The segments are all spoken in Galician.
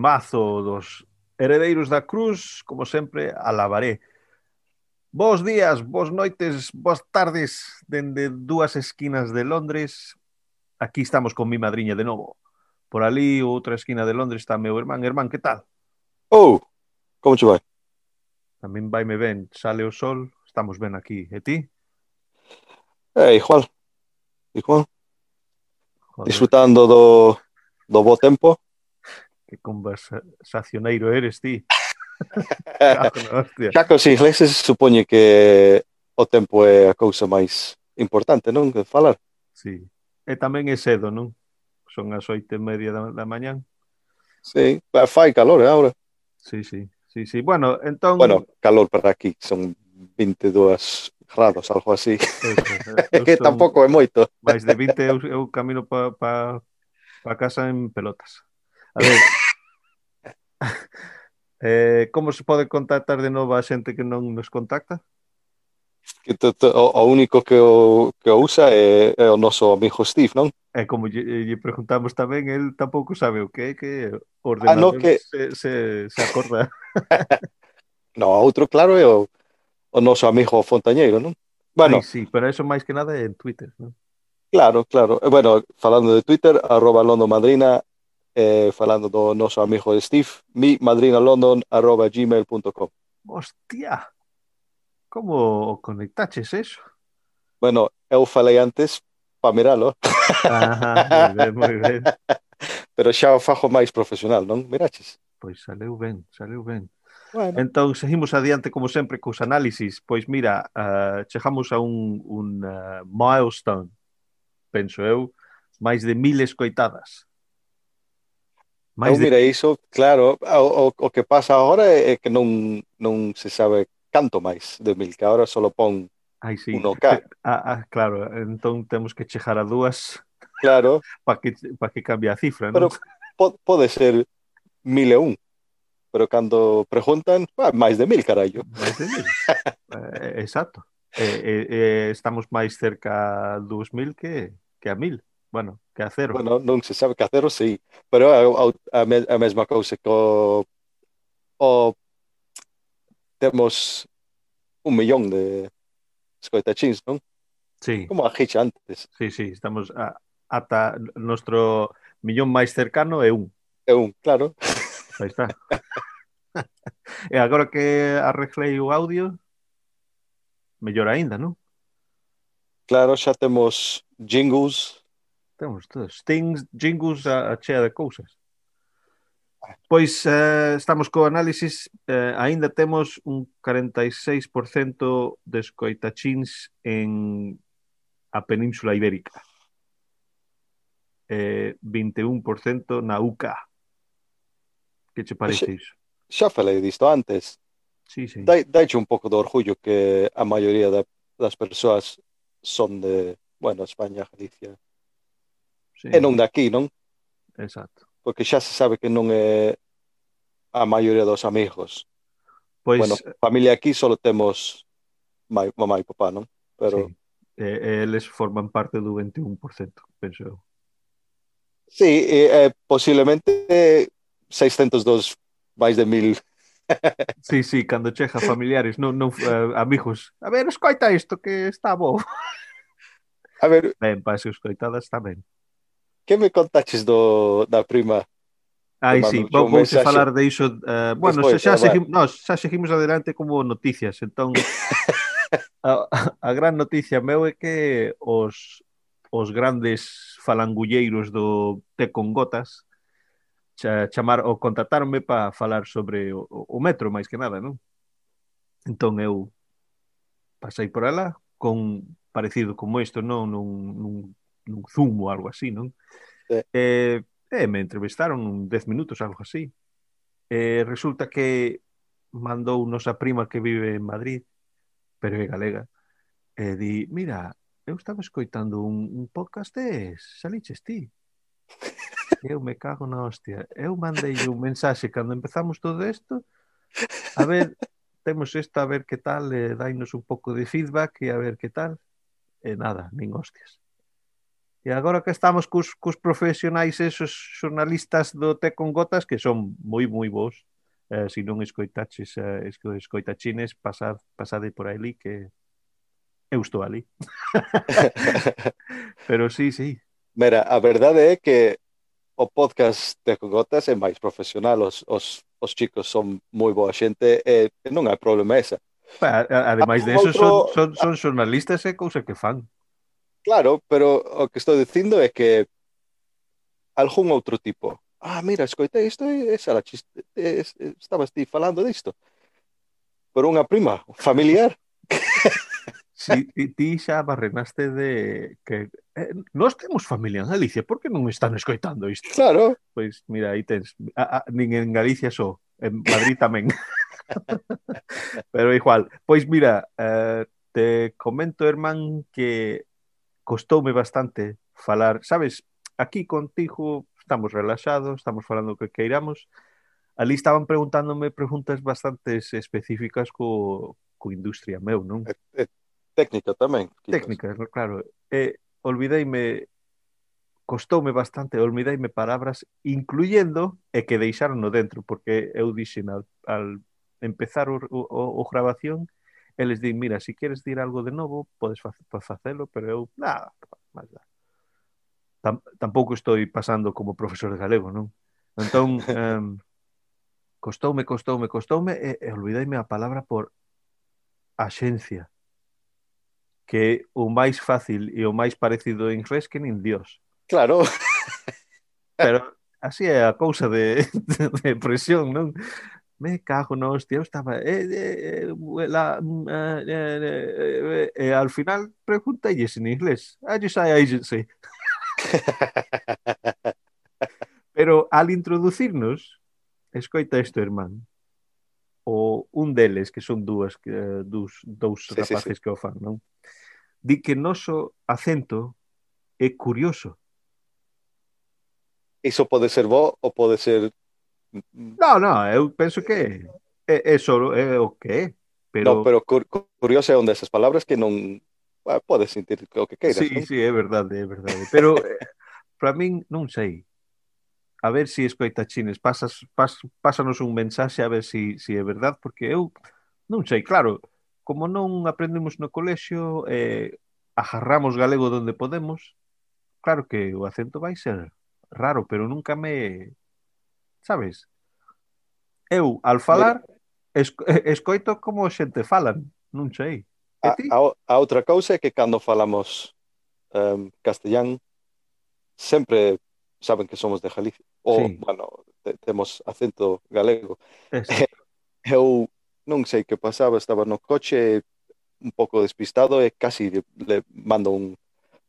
temazo dos heredeiros da Cruz, como sempre, alabaré. Bos días, bos noites, boas tardes dende dúas esquinas de Londres. Aquí estamos con mi madriña de novo. Por ali, outra esquina de Londres, está meu irmán. Irmán, que tal? Oh, como che vai? Tamén vaime ben, sale o sol, estamos ben aquí. E ti? É, igual. Igual. Joder. Disfrutando do, do bo tempo que conversacioneiro eres ti. Xa que os ingleses supoñe que o tempo é a cousa máis importante, non? Que falar. Sí. E tamén é cedo, non? Son as oito e media da, da mañán. Sí, fai calor agora. Sí, sí. Sí, sí. Bueno, entón... Bueno, calor para aquí, son 22 grados, algo así. Eso, que tampouco é moito. Mais de 20 eu, eu camino pa, pa, pa casa en pelotas. A ver... eh, como se pode contactar de novo a xente que non nos contacta? Que to, to, o, o único que o, que o usa é, é o noso amigo Steve, non? E como lle, lle preguntamos tamén, el tampouco sabe o que é que ordenador ah, no, que... se, se, se acorda. no, outro claro é o, o noso amigo Fontañeiro, non? Bueno, Ay, sí, pero eso máis que nada é en Twitter, non? Claro, claro. Bueno, falando de Twitter, arroba Londo Madrina, eh, falando do noso amigo Steve, mi madrinalondon arroba gmail.com. Hostia, como conectaches eso? Bueno, eu falei antes para miralo. Ajá, moi ben, moi ben. Pero xa o fajo máis profesional, non? Miraches? Pois saleu ben, saleu ben. Bueno. Entón, seguimos adiante, como sempre, cos análisis. Pois mira, uh, chegamos a un, un uh, milestone, penso eu, máis de mil escoitadas. Mais eu mirei iso, claro, o, o, o que pasa agora é que non, non se sabe canto máis de mil, que agora só pon Ai, sí. 1K. Eh, ah, ah, claro, entón temos que chegar a dúas claro. para que, pa que cambie a cifra, pero, non? Pero pode ser mil e un, pero cando preguntan, ah, máis de mil, carallo. Máis de mil, eh, exacto. Eh, eh, eh estamos máis cerca a 2000 que, que a mil. Bueno, Cacero. Bueno, non se sabe Cacero, sí, pero é a, a, a mesma cousa que o, o temos un millón de escoitachins, non? Sí. Como a Hitch antes. Sí, sí, estamos a, ata nuestro millón máis cercano é un. É un, claro. Aí está. e agora que arreglei o audio, mellor aínda, non? Claro, xa temos jingles, Temos stings jingles a, a chea de cousas. Pois eh, estamos co análisis, eh, aínda temos un 46% de escoitachins en a Península Ibérica. Eh, 21% na UCA. Que che parece iso? Xa, xa falei disto antes. Sí, sí. Dai, daiche un pouco de orgullo que a maioría da, das persoas son de, bueno, España, Galicia, Sí. E non daqui, non? Exacto. Porque xa se sabe que non é a maioría dos amigos. Pois, bueno, familia aquí só temos mai, mamá e papá, non? Pero sí. eh, eles forman parte do 21%, penso eu. Sí, eh, posiblemente 602 máis de mil Sí, sí, cando chega familiares, non, non eh, amigos. A ver, escoita isto que está bo. A ver, ben, para as escoitadas tamén. Que me contaches do, da prima? Aí sí, vou se falar de iso uh, Bueno, Despois, xa, eh, xa, seguimos, no, xa seguimos adelante como noticias Entón, a, a gran noticia meu é que os, os grandes falangulleiros do Té con Gotas xa, chamar, ou contactaronme para falar sobre o, o metro, máis que nada, non? Entón eu pasei por alá con parecido como isto, non? Nun, nun nun Zoom ou algo así, non? Sí. Eh, eh, me entrevistaron 10 minutos, algo así. Eh, resulta que mandou nosa prima que vive en Madrid, pero é galega, e di, mira, eu estaba escoitando un, un podcast de saliches ti. Eu me cago na hostia. Eu mandei un mensaxe cando empezamos todo isto, a ver, temos esta, a ver que tal, e dainos un pouco de feedback e a ver que tal. E nada, nin hostias. E agora que estamos cos, cos profesionais esos xornalistas do Té con Gotas que son moi moi bons. Eh, se non escoitaches eh, escoitachines, pasad, pasade por ali que eu estou ali. Pero sí, sí. Mira, a verdade é que o podcast de Gotas é máis profesional, os, os, os chicos son moi boa xente e non hai problema esa. Ademais de eso, son, son, son xornalistas e cousa que fan. Claro, pero o que estou dicindo é que algún outro tipo. Ah, mira, escoitei isto e esa la chiste, es, estabas ti falando disto. Por unha prima, familiar. Si sí, ti xa barrenaste de que eh, nós temos familia en Galicia, por que non están escoitando isto? Claro. Pois mira, aí tens, a, a, nin en Galicia só, en Madrid tamén. Pero igual, pois mira, eh, te comento, Herman, que costoume bastante falar, sabes, aquí contigo estamos relaxados, estamos falando o que queiramos, ali estaban preguntándome preguntas bastante específicas co, co industria meu, non? É, é, técnica tamén. Quizás. Técnicas, claro. E olvideime, costoume bastante, olvideime palabras, incluyendo e que deixaron dentro, porque eu dixen al, al empezar o, o, o grabación, eles din, mira, se si queres dir algo de novo, podes facelo, pero eu, nada, máis dá. Tam, tampouco estou pasando como profesor de galego, non? Entón, um, costoume, costoume, costoume, e, eh, e eh, olvideime a palabra por axencia, que é o máis fácil e o máis parecido en inglés que nin Dios. Claro. Pero así é a cousa de, de, de presión, non? me cago nos, tío, estaba eh, eh, eh la, mm, eh, eh, eh, al final preguntáis en inglés ah, I just say agency pero al introducirnos escoita isto, hermano o un deles, que son dúas que, dos, dous sí, rapaces sí, sí. que o fan, non? Di que noso acento é curioso. Iso pode ser bo ou pode ser No, no, eu penso que é, é só é o que é. Pero... No, pero cur curioso é onde esas palabras que non ah, podes sentir o que queiras. Sí, non? sí, é verdade, é verdade. Pero eh, para min non sei. A ver se si escoita chines, pasas, pas, pásanos un mensaxe a ver se si, si é verdade, porque eu non sei, claro, como non aprendemos no colexio, eh, agarramos galego donde podemos, claro que o acento vai ser raro, pero nunca me sabes? Eu, al falar, esco eh, escoito como xente falan, non sei. A, a, a outra cousa é que cando falamos um, castellán, sempre saben que somos de Galicia. Ou, sí. bueno, te, temos acento galego. Eso. Eu non sei que pasaba, estaba no coche un pouco despistado e casi le mando un,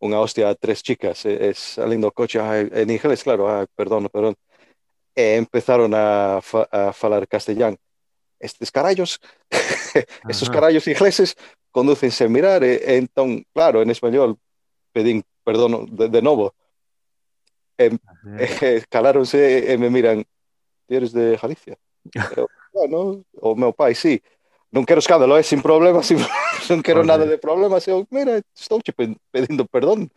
unha hostia a tres chicas. E, es, salindo do coche, ah, en inglés, claro, ah, perdón, perdón e empezaron a, fa, a falar castellán. Estes carallos, esos carallos ingleses, conducen sen mirar, e, e entón, claro, en español, pedín perdón de, de novo, e, e, eh, caláronse e me miran, ti eres de Galicia? Eu, ah, bueno, o meu pai, sí, non quero escándalo, é sin problemas, sin, non quero nada de problemas, eu, mira, estou che pedindo perdón,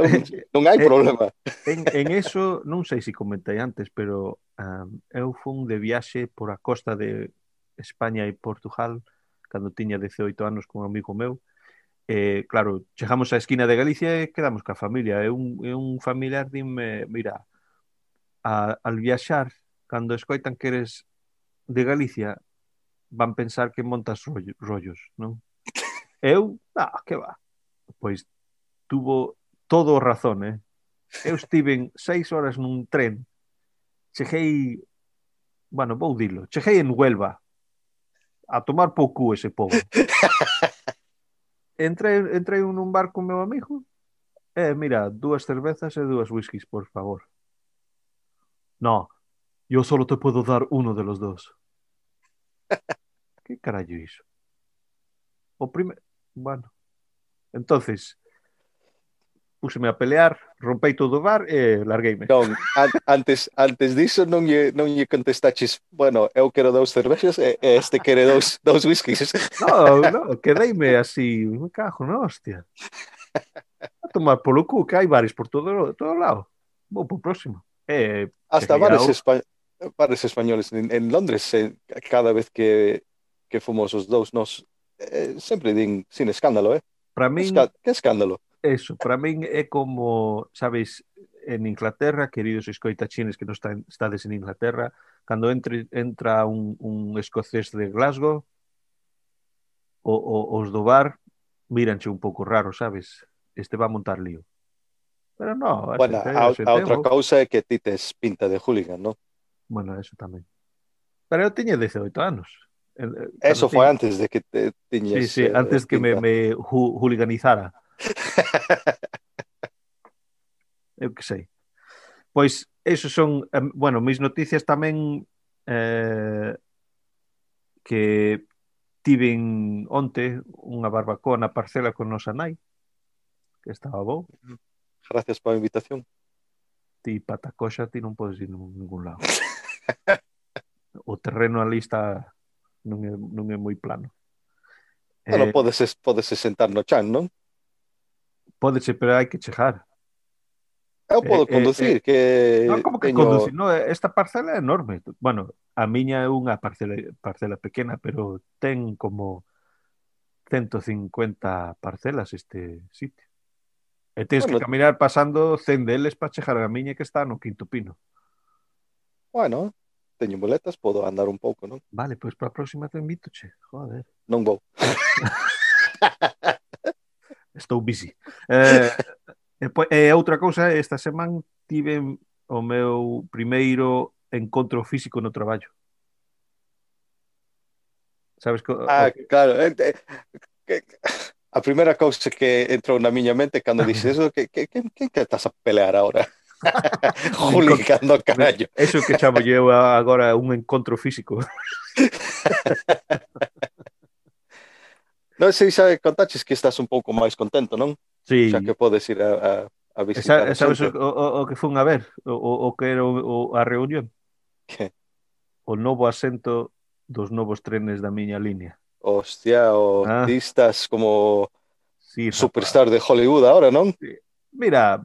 eh, non, hai eh, problema. En, en eso, non sei se comentei antes, pero um, eu fun de viaxe por a costa de España e Portugal cando tiña 18 anos con un amigo meu, eh, claro, chegamos á esquina de Galicia e quedamos ca familia. E un, e un familiar dime, mira, a, al viaxar, cando escoitan que eres de Galicia, van pensar que montas rollo, rollos, non? Eu, ah, que va. Pois tuvo todo razón, eh? Eu estiven seis horas nun tren. Cheguei, bueno, vou dilo, cheguei en Huelva a tomar pouco ese povo. Entrei, entrei nun bar con meu amigo Eh, mira, dúas cervezas e dúas whiskies, por favor. No, yo solo te puedo dar uno de los dos. que carallo iso? O primer... Bueno. Entonces, púseme a pelear, rompei todo o bar e largueime. Non, an antes, antes diso non lle, non lle contestaches, bueno, eu quero dous cervexas e, e este quere dous, dous whiskies. Non, non, quedeime así, me cajo, no, hostia. A tomar polo cu, que hai bares por todo, todo lado. Vou pro próximo. Eh, Hasta bares, o... espa pares españoles en, en Londres eh, cada vez que, que fomos os dous nos eh, sempre din sin escándalo, eh? Para min... Esca que escándalo? Eso, para min é como, sabes, en Inglaterra, queridos escoitachines que non está, estades en Inglaterra, cando entre, entra un, un escocés de Glasgow, o, o, os do bar, miranche un pouco raro, sabes? Este va a montar lío. Pero no, bueno, a, a outra cousa é que ti tes pinta de hooligan, non? Bueno, eso tamén. Pero eu tiña 18 anos. Eh, eh, eso foi antes de que te tiñes... Sí, sí, eh, antes que me, me ju juliganizara. eu que sei. Pois, eso son... Bueno, mis noticias tamén eh, que tiven onte unha barbacoa na parcela con nosa nai, que estaba bo. Gracias pola invitación ti patacoxa ti non podes ir nun, ningún lado. o terreno ali está non é, non é moi plano. Ah, bueno, eh, podes, podes sentar no chan, non? Pódese, pero hai que chejar. Eu podo eh, eh conducir, eh, que... Non, como que teño... conducir? No, eh, esta parcela é enorme. Bueno, a miña é unha parcela, parcela pequena, pero ten como 150 parcelas este sitio. E tens bueno, que caminar pasando 100 deles para chegar a miña que está no quinto pino. Bueno, teño boletas, podo andar un pouco, non? Vale, pois para a próxima te invito, che. Joder. Non vou. Estou busy. Eh, e, e outra cousa, esta semana tive o meu primeiro encontro físico no traballo. Sabes? que... ah, o... claro. Eh, eh, que a primeira cousa que entrou na miña mente cando dixes eso, que, que, que, que estás a pelear agora? Julicando carallo. Eso que chamo eu agora un encontro físico. non sei, sabe, contaches que estás un pouco máis contento, non? Sí. Xa que podes ir a, a, a visitar. Esa, sabes o, o, o que fun a ver? O, o que era o, o, a reunión? Que? O novo asento dos novos trenes da miña línea. Hostia, o ah. artistas ah. como sí, superstar de Hollywood ahora, non? Mira,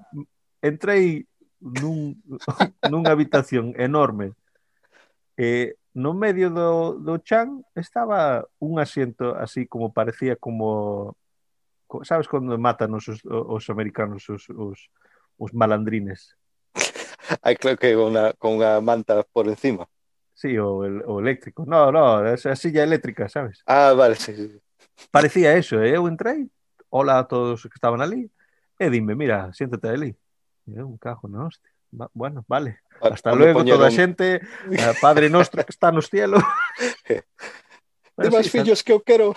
entrei nun, nunha habitación enorme. E no medio do, do chan estaba un asiento así como parecía como sabes cando matan os, os, os americanos os, os, os malandrines? Aí creo que unha, con unha manta por encima. Sí, o, el, o eléctrico. No, no, a silla eléctrica, sabes? Ah, vale, sí, sí. Parecía eso, ¿eh? e eu entrei, hola a todos que estaban ali, e dime, mira, siéntate ali. E un cajo no, hostia. Va, bueno, vale. Hasta luego, poñeron... toda a xente, a Padre Nostro que está nos cielos. De máis sí, fillos que eu quero.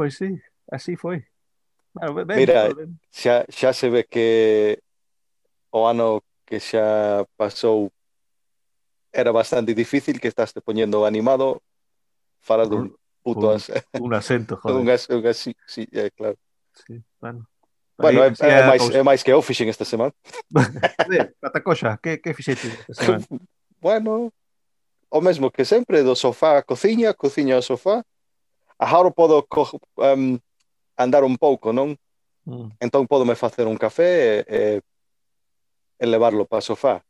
pois sí, así foi. Ben, Mira, ben. xa, xa se ve que o ano que xa pasou era bastante difícil que estás te poñendo animado fala dun puto un, un acento, joder. un, as, un as, sí, sí, é claro. Sí, bueno. Bueno, é, é, máis, é máis que eu fixen esta semana. Eh, Patacoxa, que, que fixete esta semana? Bueno, o mesmo que sempre, do sofá a cociña, cociña ao sofá. Agora podo co, um, andar un pouco, non? Mm. Entón podo me facer un café e, e e levarlo para o sofá.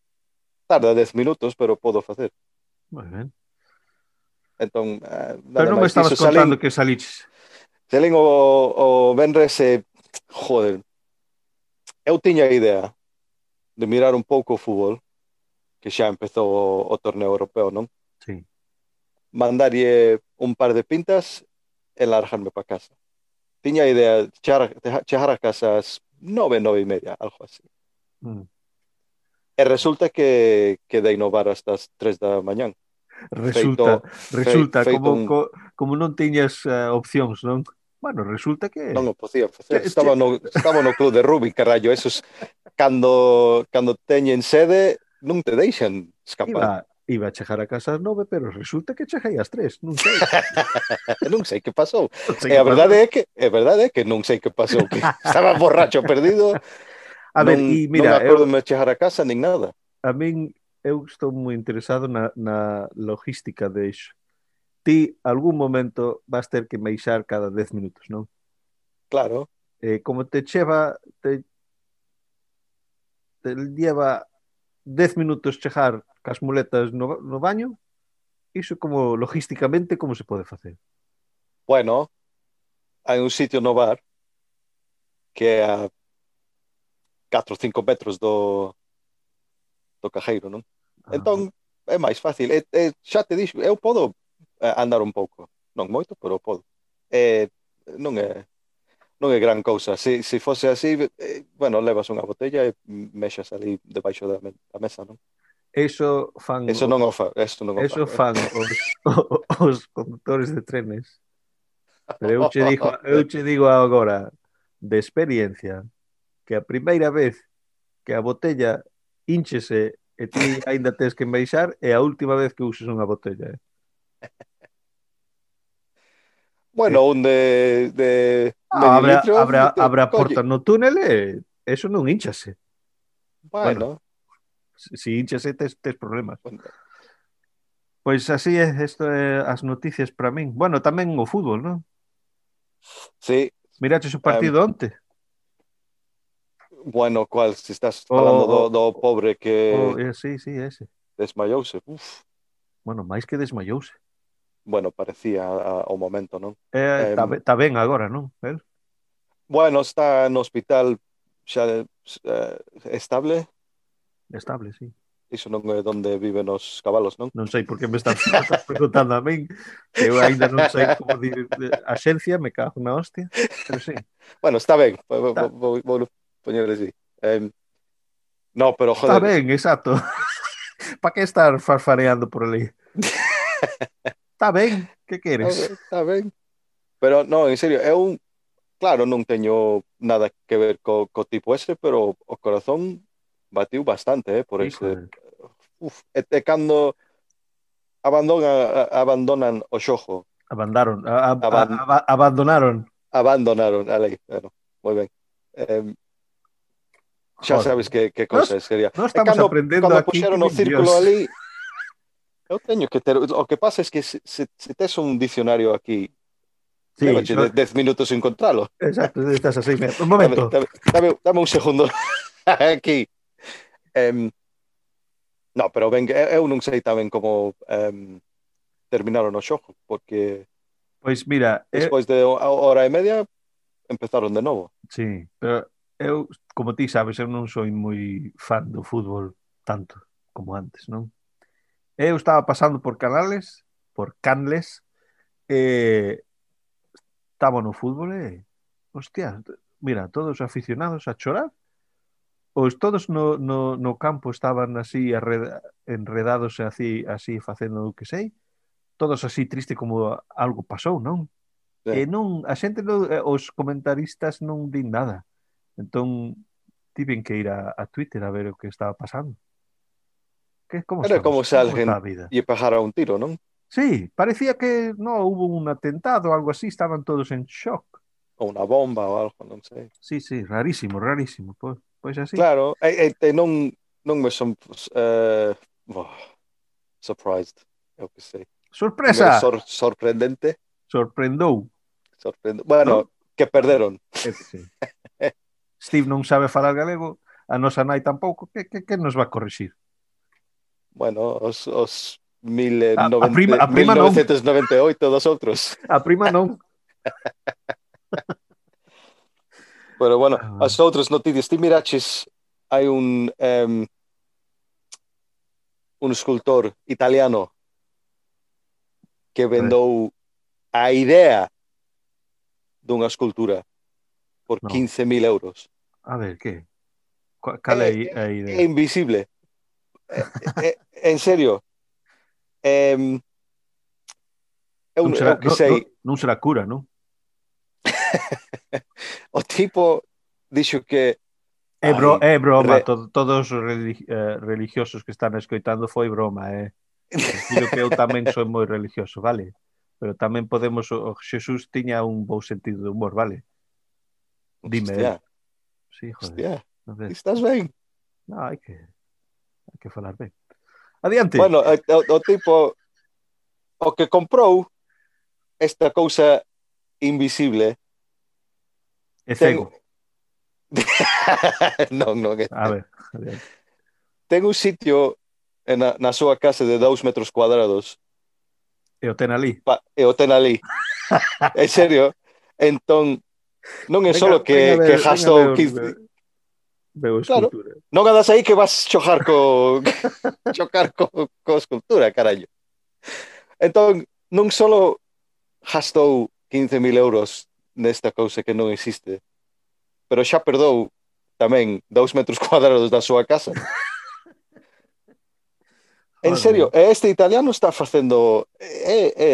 Tarda 10 minutos, pero podo facer. Moi ben. Entón, uh, Pero non me estabas contando salín, que saliches. Salen o, o Benres e, eh, joder, eu tiña a idea de mirar un pouco o fútbol, que xa empezou o, o torneo europeo, non? Sí. Mandarlle un par de pintas e largarme para casa. Tiña a idea de chegar, de chegar a casa ás nove, nove e media, algo así. Mm. E resulta que, que de innovar hasta as 3 da mañán. Resulta, feito, resulta feito como, un... co, como non tiñas uh, opcións, non? Bueno, resulta que... Non o podía facer. Estaba no, estaba no club de rugby, carallo. Esos, cando, cando teñen sede, non te deixan escapar. Iba, iba a chegar a casa ás nove, pero resulta que cheguei ás tres, non sei. non sei que pasou. Sei e a verdade é que, a verdade é que non sei que pasou, que estaba borracho perdido A non, ver, e mira, non me acordo eu, me chegar a casa nin nada. A min eu estou moi interesado na, na logística de iso. Ti algún momento vas ter que meixar cada 10 minutos, non? Claro. Eh, como te cheva te te lleva 10 minutos chejar cas muletas no, no baño, iso como logísticamente como se pode facer? Bueno, hai un sitio no bar que é a 4 ou 5 metros do, do cajeiro, non? Ah. Entón, é máis fácil. E, e, xa te dixo, eu podo eh, andar un pouco. Non moito, pero podo. E, non é non é gran cousa. Se, se fose así, eh, bueno, levas unha botella e mexas ali debaixo da, me, da mesa, non? Eso fan... Eso non o fa, eso non o Eso fa, fan os, os condutores de trenes. Pero eu che digo, eu che digo agora de experiencia que a primeira vez que a botella hinchese e ti aínda tes que enbaixar é a última vez que uses unha botella. Eh? Bueno, un de, de ah, habrá, abre, de, habrá portas no túnel e eso non hinchase. Bueno. bueno si hinchase tes, tes problemas. Bueno. Pois así é, isto é as noticias para min. Bueno, tamén o fútbol, non? Sí. Miraches o partido um, onte? bueno, cual, se estás oh, falando oh, do, do oh, pobre que... Oh, eh, sí, sí, ese. Desmayouse, uf. Bueno, máis que desmayouse. Bueno, parecía a, ao momento, non? Eh, está, eh, está ben agora, non? El? Bueno, está no hospital xa eh, estable. Estable, sí. Iso non é onde viven os cabalos, non? Non sei por que me estás, estás preguntando a min, que eu aínda non sei como dir a xencia, me cago na hostia, pero sí. Bueno, está ben, está. vou, vou, vou poñerle así. Eh, no, pero joder. Está ben, exacto. ¿Para qué estar farfareando por ali? está ben, que queres? Está ben. Pero no, en serio, é un claro, non teño nada que ver co, co tipo ese, pero o corazón batiu bastante, eh, por ese. Uf, e, e cando abandona, abandonan o xojo. Abandaron, a, a, Aban... a, abandonaron. Abandonaron, a lei. Moi ben. Eh, Xa sabes que, que cosa nos, sería. Nós estamos cando, aprendendo cando aquí. puxeron o círculo Dios. ali, eu teño que ter... O que pasa é es que se, se, se tes un dicionario aquí Sí, Levache 10 minutos sin encontralo. Exacto, estás así. Un momento. Dame, dame, dame un segundo aquí. Um, no, pero ben, eu non sei tamén como um, terminaron o xogo, porque Pois mira, eh, despois eh... de hora e media empezaron de novo. Sí, pero eu, como ti sabes, eu non soy moi fan do fútbol tanto como antes, non? Eu estaba pasando por canales, por canles, e estaba no fútbol e, hostia, mira, todos aficionados a chorar, os todos no, no, no campo estaban así arreda, enredados así, así facendo o que sei, todos así triste como algo pasou, non? Sí. E non, a xente, non, eh, os comentaristas non din nada. Entón, tiven que ir a, a Twitter a ver o que estaba pasando. Que, como Era como se alguén lle pegara un tiro, non? Sí, parecía que no hubo un atentado algo así, estaban todos en shock. Ou unha bomba ou algo, non sei. Sí, sí, rarísimo, rarísimo, pois, pois así. Claro, e, e non, non me son... Uh, eh, oh, surprised, eu que sei. Sorpresa! Sor, sorprendente. Sorprendou. Sorprendou. Bueno, ¿No? que perderon. Sí. Steve non sabe falar galego, a nosa nai tampouco, que, que, que nos va a corrixir? Bueno, os, os 1090, a, a prima, a prima 1998 non. dos outros. A prima non. Pero bueno, ah. as outras noticias, ti miraches, hai un um, un escultor italiano que vendou a idea dunha escultura por no. 15.000 euros. A ver, ¿qué? ¿Cuál eh, ahí de... Eh, invisible. Eh, eh, eh, en serio. Eh, non, será, que sei... non, non será cura, non? o tipo dixo que É, bro, é broma, re... to, todos os eh, religiosos que están escoitando foi broma, eh? Digo que eu tamén sou moi religioso, vale? Pero tamén podemos, o Xesús tiña un bou sentido de humor, vale? Dime. Hostia. Sí, joder. Hostia. Entonces, Estás ben? No, hai que, hai que falar ben. Adiante. Bueno, eh, o, o tipo o que comprou esta cousa invisible é cego. Ten... non, non. É... A ver. Adiante. Ten un sitio na, na súa casa de 2 metros cuadrados E o ten ali. Pa, e o ten ali. en serio. Entón, Non é só que, ver, que gastou 15... Veo claro, non andas aí que vas chojar co chocar co, co escultura, carallo. Entón, non só gastou 15.000 euros nesta cousa que non existe, pero xa perdou tamén 2 metros cuadrados da súa casa. en serio, este italiano está facendo é, é,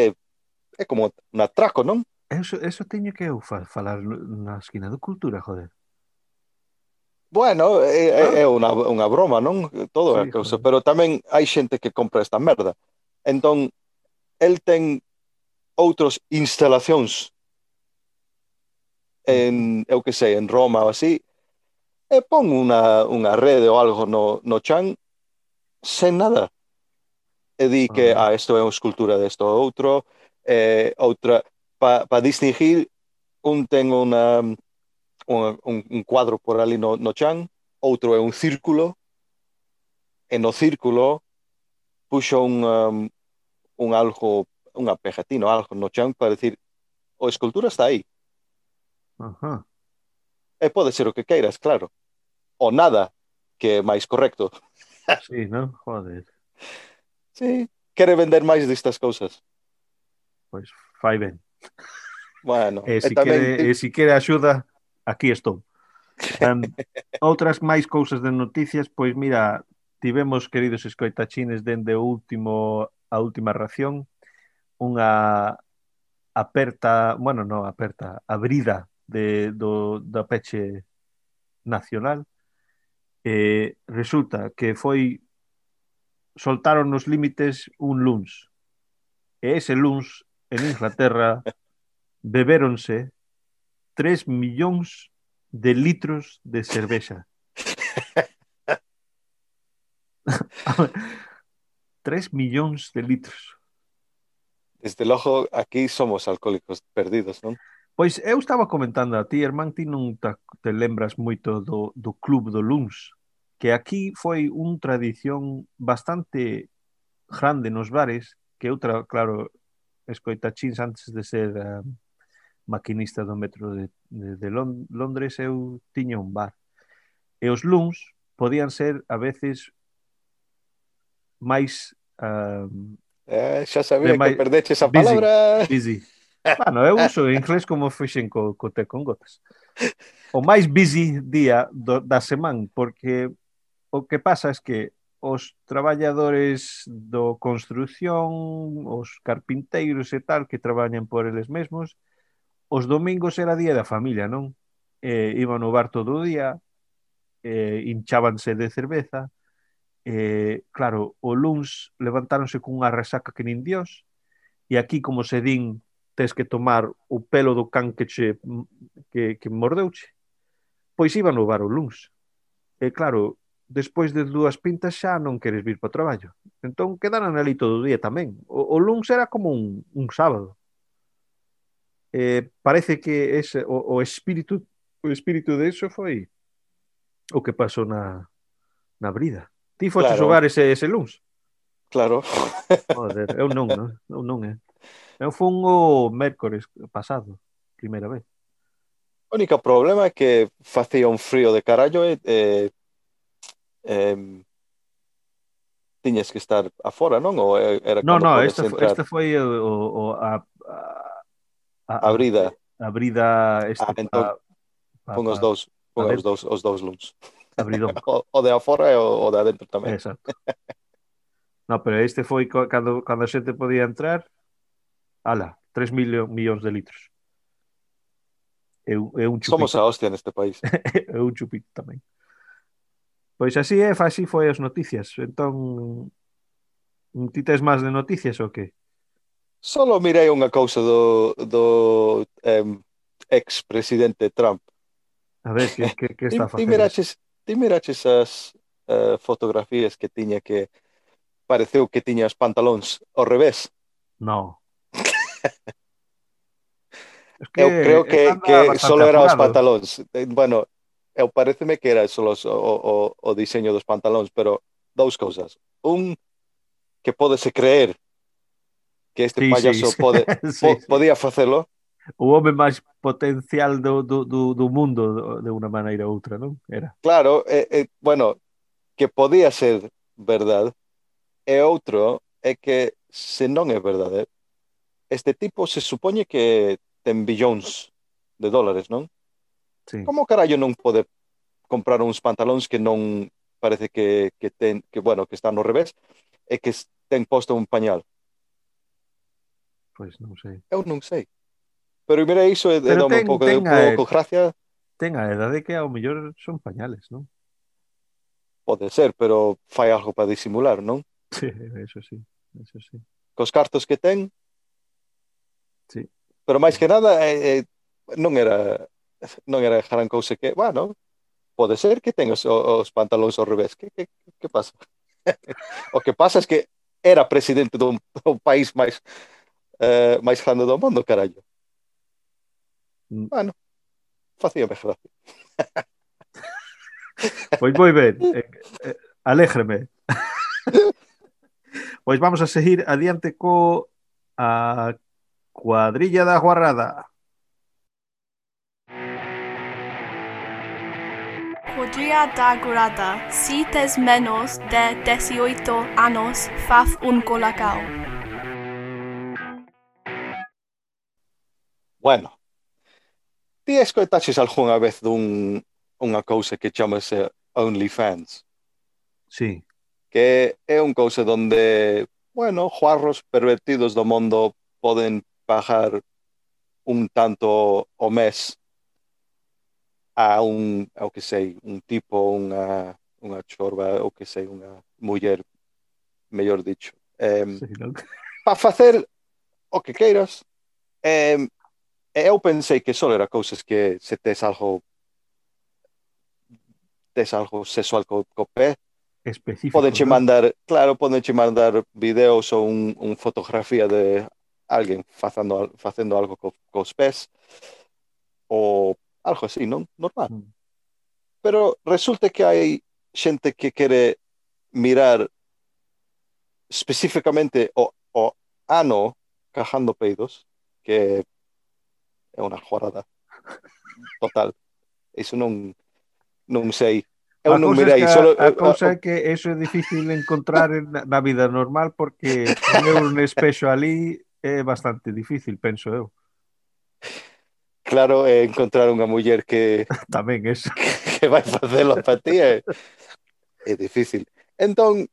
é como un atraco, non? Eso, eso teño que eu fa, falar na esquina do Cultura, joder. Bueno, eh, eh, ah. é, é unha, unha broma, non? Todo sí, é cousa, joder. pero tamén hai xente que compra esta merda. Entón, el ten outros instalacións mm. en, eu que sei, en Roma ou así, e pon unha, unha rede ou algo no, no chan sen nada. E di que, ah, ah isto é unha escultura desto ou outro, eh, outra, para pa distinguir, un ten una, un, un, cuadro por ali no, no chan, outro é un círculo, e no círculo puxo un, um, un algo, unha pegatina, algo no chan para decir, o escultura está aí. Ajá. E pode ser o que queiras, claro. O nada, que é máis correcto. sí, non? Joder. Sí, quere vender máis destas cousas. Pois pues, fai ben. Bueno, e si, tamén... quere, e si quere axuda, aquí estou. Um, outras máis cousas de noticias, pois mira, tivemos, queridos escoitachines, dende o último a última ración, unha aperta, bueno, non aperta, abrida de, do, da peche nacional. Eh, resulta que foi soltaron os límites un luns. E ese luns en Inglaterra bebéronse 3 millóns de litros de cervexa. 3 millóns de litros. Desde logo, aquí somos alcohólicos perdidos, non? Pois eu estaba comentando a ti, Hermán, ti non te, te lembras moito do, do Club do Luns, que aquí foi unha tradición bastante grande nos bares, que outra, claro, escoitachins antes de ser uh, maquinista do metro de, de, de Lond Londres, eu tiña un bar. E os luns podían ser a veces máis... Uh, eh, xa sabía que perdeche esa palabra. Busy, busy. bueno, eu uso inglés como fixen co, co te con gotas. O máis busy día do, da semana, porque o que pasa é es que os traballadores do construción, os carpinteiros e tal que traballan por eles mesmos, os domingos era día da familia, non? Eh, iban ao bar todo o día, eh, hinchábanse de cerveza, eh, claro, o luns levantáronse cunha resaca que nin dios, e aquí como se din tes que tomar o pelo do can que, che, que, que mordeuche, pois iban no bar o luns. E claro, despois de dúas pintas xa non queres vir para o traballo. Entón quedaran ali todo o día tamén. O, o luns era como un, un sábado. Eh, parece que ese, o, o espírito o espírito de iso foi o que pasou na, na brida. Ti foste claro. xogar ese, ese luns? Claro. Joder, eu non, non? eu non, eh. Eu fun o mércores pasado, primeira vez. O único problema é que facía un frío de carallo e eh, eh, tiñas que estar afora, non? Ou era non, non, esta, entrar... esta foi o, o, a, a, a, abrida. Abrida este ah, entón, pa, pa, pon os dous, pon os dous, os dous luns. Abridón. o, o de afora e o, o de adentro tamén. Exacto. no, pero este foi cando, cando a xente podía entrar, ala, 3 mil millóns de litros. É, é un chupito. Somos a hostia neste país. é un chupito tamén. Pois así é, así foi as noticias. Entón, mm, ti tes máis de noticias ou que? Solo mirei unha cousa do, do um, ex-presidente Trump. A ver, que, que, que está facendo? Ti miraches, ti miraches as uh, fotografías que tiña que pareceu que tiña os pantalóns ao revés. No. es que Eu creo que, que solo eran os pantalóns. Eh, bueno, eu pareceme que era eso los, o, o, o diseño dos pantalóns, pero dous cousas. Un, que podese creer que este sí, payaso sí. pode, sí, po, sí. podía facelo. O home máis potencial do, do, do, do mundo de unha maneira ou outra, non? Era. Claro, eh, eh, bueno, que podía ser verdade e outro é que se non é verdade, este tipo se supoñe que ten billóns de dólares, non? Sí. Como carallo non pode comprar uns pantalóns que non parece que, que ten, que bueno, que están no revés e que ten posto un pañal? Pois non sei. Eu non sei. Pero mira iso é de un pouco de pouco gracia. Ten a edade que ao mellor son pañales, non? Pode ser, pero fai algo para disimular, non? Sí, eso sí, eso sí. Cos cartos que ten, Sí. Pero máis que nada eh, eh, non era non era gran cousa que, bueno, pode ser que ten os, os pantalóns ao revés. Que, que, que pasa? o que pasa é que era presidente dun, dun país máis eh, máis grande do mundo, carallo. Mm. Bueno, facíame gracia. pois moi ben, eh, eh, alégreme. pois vamos a seguir adiante co a cuadrilla da guarrada. Cuadrilla da Guarrada. Si tes menos de 18 anos, faz un colacao. Bueno, ti escoitaches algunha vez dun unha cousa que chamase OnlyFans? Sí. Que é un cousa donde, bueno, juarros pervertidos do mundo poden pagar un tanto o mes a un, o que sei, un tipo, unha, unha chorba, o que sei, unha muller, mellor dicho. Eh, sí. Para facer o que queiras, eh, eu pensei que só era cousas que se tes algo tes algo sexual co, co pé, específico. Podenche che mandar, claro, podenche mandar videos ou un, un fotografía de alguén facendo, facendo algo co, cos pés ou algo así, non? Normal. Mm. Pero resulta que hai xente que quere mirar especificamente o, o ano cajando peidos, que é unha jorada total. Iso non non sei. Eu non mirei, solo a cousa é que eso é difícil encontrar na, na vida normal porque tener un espexo ali é bastante difícil, penso eu. claro é encontrar unha muller que tamén es que eh, vai facelo para ti é, é difícil. Entón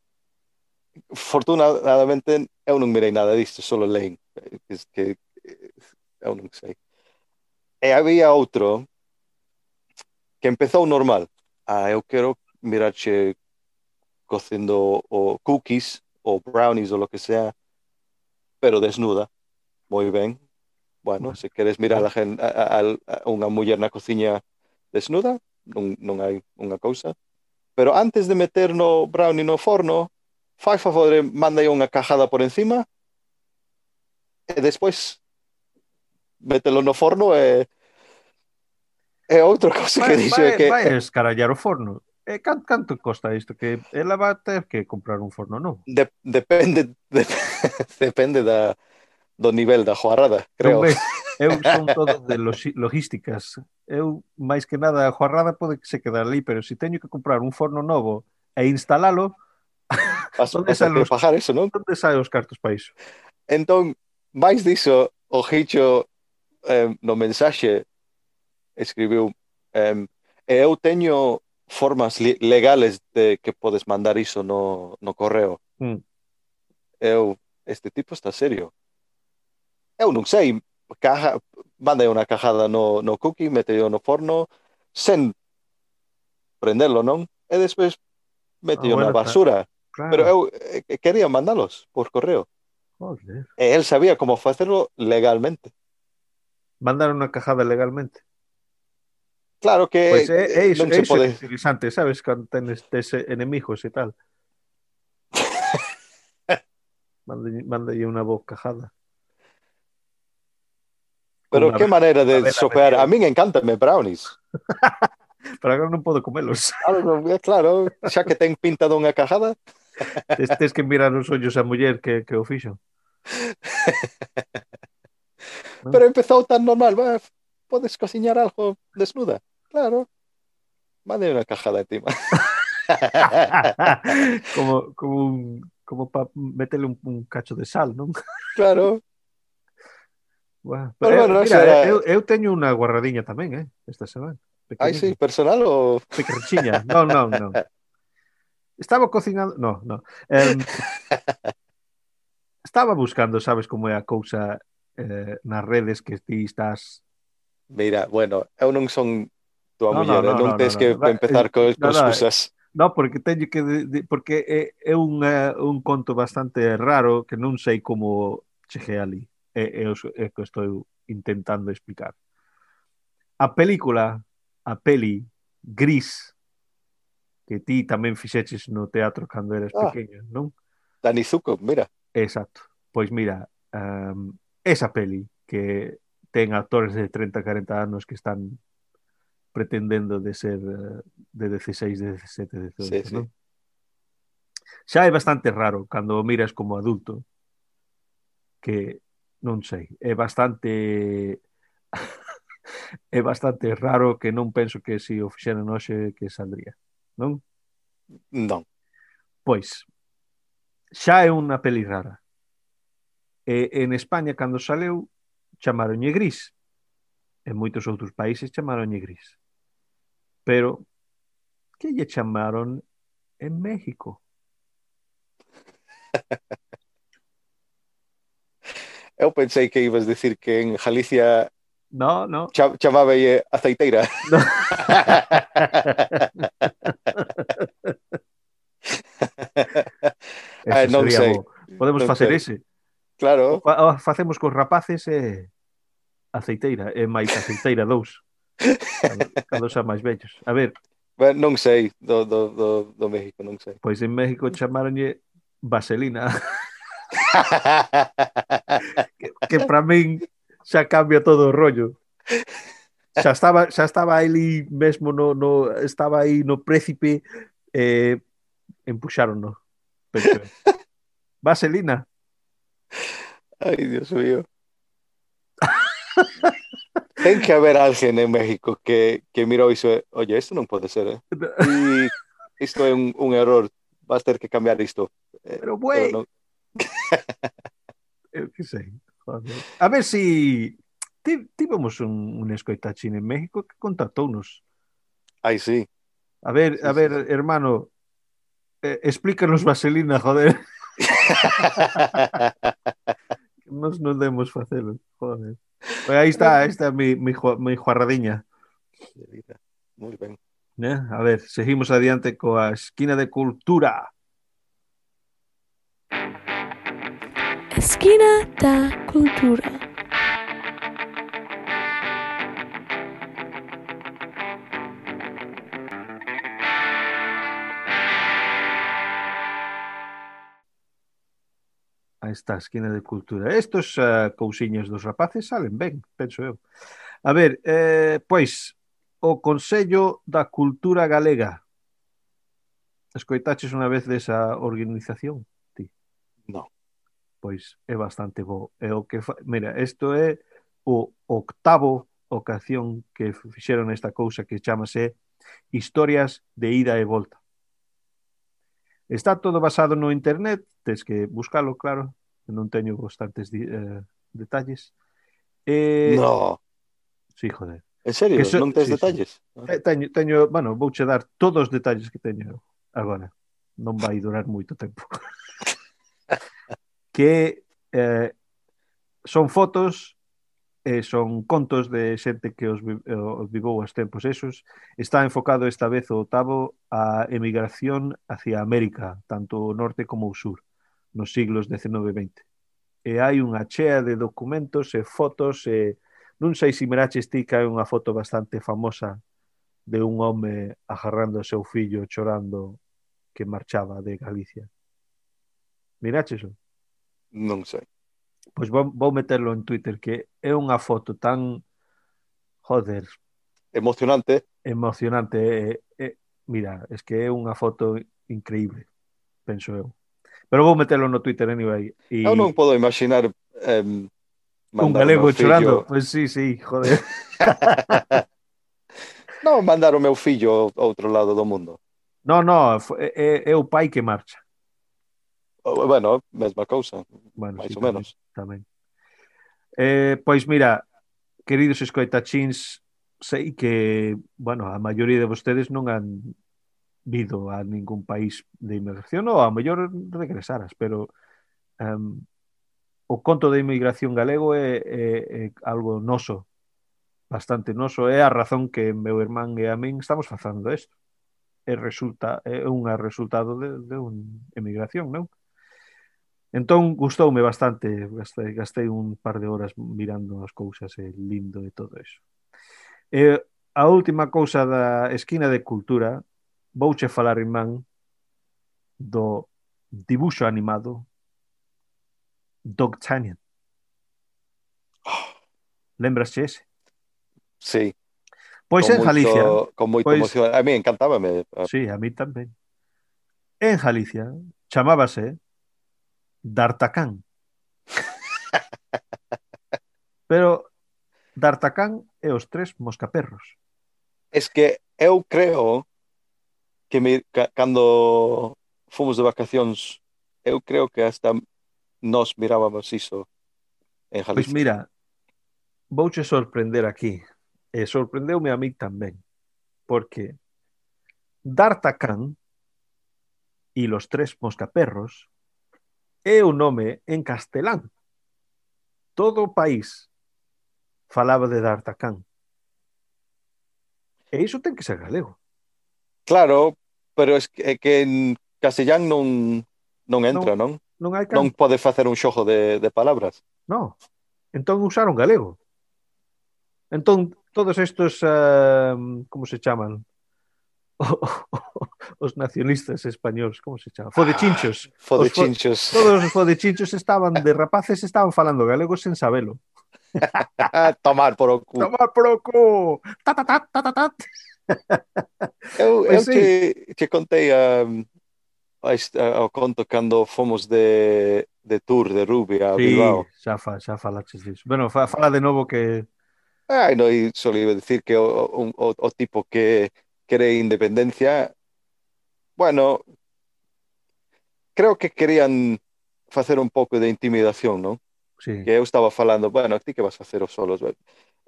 fortunadamente eu non mirei nada eh, disto, solo lein que, que eu non sei. E había outro que empezou normal. Ah, eu quero mirarche cocendo o cookies ou brownies ou lo que sea, pero desnuda. Moi ben, bueno, se queres mirar a, gen, a, a, a unha muller na cociña desnuda, non, non hai unha cousa. Pero antes de meter no brownie no forno, fai favor, manda unha cajada por encima e despois mételo no forno e é outra cousa que dixo vai, que vai escarallar o forno. E canto, canto costa isto que ela vai ter que comprar un forno novo? De, depende de, depende da do nivel da Joarrada, creo. Non, eu son todo de logísticas. Eu, máis que nada, a Joarrada pode que se quedar ali, pero se si teño que comprar un forno novo e instalalo, As, onde saen los, pagar eso, non? Onde saen os cartos para iso? Entón, máis diso, o Hicho eh, no mensaxe escribiu eh, eu teño formas legales de que podes mandar iso no, no correo. Mm. Eu, este tipo está serio. Eu non sei, caja, manda unha cajada no, no cookie, mete no forno, sen prenderlo, non? E despois mete ah, bueno, na basura. Claro. Pero eu eh, quería mandalos por correo. Joder. E él sabía como facerlo legalmente. Mandar unha cajada legalmente. Claro que pues é, é iso, non se pode... interesante, sabes, cando tenes tes enemigos e tal. manda, manda unha boa cajada. Pero qué maneira de sopear. A min encántame brownies. Pero agora non podo comelos. Claro, é claro, xa que ten pinta dunha cajada. Tes, tes que mirar os ollos a muller que, que o fixo. Pero empezou tan normal, va, podes cociñar algo desnuda. Claro. Mande unha cajada encima. como como un, como para meterle un, un cacho de sal, non? Claro. Bueno, Pero, bueno, mira, era... Eh, eu, eu teño unha guarradiña tamén, eh, esta semana. Ai, sí, personal ou... Pequerchiña, non, non, non. Estaba cocinando... No, no. Um, estaba buscando, sabes como é a cousa eh, nas redes que ti estás... Mira, bueno, eu non son tua no, muller, no, no, non no, tens no, que no. empezar eh, co, no, no, cousas. No, porque teño que... De, de, porque é, é un, uh, un conto bastante raro que non sei como cheguei ali é, é, o, é que estou intentando explicar. A película, a peli Gris, que ti tamén fixeches no teatro cando eras ah, pequeno, non? Dani Zuko, mira. Exacto. Pois mira, um, esa peli que ten actores de 30, 40 anos que están pretendendo de ser eh, de 16, 17, 18, sí, sí. non? Xa é bastante raro cando o miras como adulto que non sei, é bastante é bastante raro que non penso que se o fixeran hoxe que saldría, non? Non. Pois, xa é unha peli rara. E, en España, cando saleu, chamaronlle gris. En moitos outros países chamaronlle gris. Pero, que lle chamaron en México? Eu pensei que ibas decir que en Galicia No, no. Cha chamábelle aceiteira. No. eh, non sei. Bo. Podemos non facer sei. ese. Claro. O, fa o facemos cos rapaces e eh, aceiteira, e eh, máis aceiteira dous. Cando xa máis vellos. A ver. Ben, non sei do, do, do, do México, non sei. Pois en México chamaronlle vaselina. que, que para min xa cambia todo o rollo. Xa estaba, xa estaba ali mesmo no, no estaba aí no précipe eh, empuxárono. Vaselina. Ai, Dios mío. Ten que haber alguén en México que, que mirou iso e, oye, isto non pode ser, eh? E isto é un, un error, vas ter que cambiar isto. Eh, Pero, güey. non- eu que sei. A ver se si... tivemos un, un escoitachín en México que contactounos. Ai, sí. A ver, sí, a ver, sí. hermano, eh, explícanos vaselina, joder. nos non demos facelo, joder. Pues aí está, aí está mi, mi, mi juarradiña. Moi ben. Eh? A ver, seguimos adiante coa esquina de cultura. Thank you. Esquina da Cultura. A esta esquina de cultura. Estos uh, cousiños dos rapaces salen ben, penso eu. A ver, eh, pois, o Consello da Cultura Galega. Escoitaches unha vez desa organización? Ti? Non pois é bastante bo. É o que fa... Mira, isto é o octavo ocasión que fixeron esta cousa que chamase Historias de ida e volta. Está todo basado no internet, tens que buscalo, claro, non teño bastantes eh, detalles. Eh, no. Sí, joder. En serio, so... non tes sí, detalles? Sí. Teño, teño, bueno, vouche dar todos os detalles que teño agora. Non vai durar moito tempo. que eh, son fotos eh, son contos de xente que os, eh, os vivou os tempos esos. Está enfocado esta vez o octavo a emigración hacia América, tanto o norte como o sur, nos siglos XIX e XX. E hai unha chea de documentos e fotos e non sei se miraches ti que hai unha foto bastante famosa de un home agarrando o seu fillo chorando que marchaba de Galicia. Miraches? -o? Non sei. Pois vou, vou meterlo en Twitter que é unha foto tan joder, emocionante. Emocionante, é, é, mira, es que é unha foto increíble, penso eu. Pero vou meterlo no Twitter anyway. E... Eu non podo imaginar em, un galego chorando. Pois pues sí, sí, joder. non, mandar o meu fillo ao outro lado do mundo. No, no, é, é, é o pai que marcha. Bueno, mesma cousa, bueno, máis sí, ou menos. Tamén. Eh, pois mira, queridos escoitachins, sei que, bueno, a maioría de vostedes non han vido a ningún país de inmigración ou a mellor regresaras, pero um, o conto de inmigración galego é, é, é algo noso, bastante noso, é a razón que meu irmán e a min estamos facendo isto. É, resulta, é un resultado de, de un emigración, non? Entón, gustoume bastante, gastei, gastei un par de horas mirando as cousas e lindo e todo eso. E a última cousa da esquina de cultura, vouche falar, irmán, do dibuxo animado Dogtanian. Oh. Lembrasche ese? Sí. Pois con en moito, Galicia. Con moito pois, emoción. A mí encantábame. Sí, a mí tamén. En Galicia chamábase D'Artacán. Pero D'Artacán e os tres moscaperros. Es que eu creo que me, ca, cando fomos de vacacións, eu creo que hasta nos mirábamos iso en Jalisco. Pois mira, vouche sorprender aquí. E sorprendeume a mí tamén. Porque D'Artacán e los tres moscaperros é o nome en castelán. Todo o país falaba de D'Artacán. E iso ten que ser galego. Claro, pero es que, é que en castellán non, non entra, non? Non, non, hai can... non pode facer un xojo de, de palabras. No, entón usaron galego. Entón, todos estos, uh, como se chaman? os nacionalistas españoles, como se chama? Fodechinchos. Ah, fodechinchos. Fo, todos os fodechinchos estaban de rapaces, estaban falando galego sen sabelo. Tomar por o cu. Tomar por o cu. Ta, ta, ta, ta, ta, ta. Eu, pois eu sí. que, que contei a, a, a, o conto cando fomos de, de tour de Rubia a sí, Bilbao. Xa, fa, xa falaches disso. Bueno, fa, fala de novo que... Ai, no, e só iba a decir que o, o, o, o tipo que quere independencia, bueno, creo que querían facer un pouco de intimidación, non? Sí. Que eu estaba falando, bueno, ti que vas facer os solos? E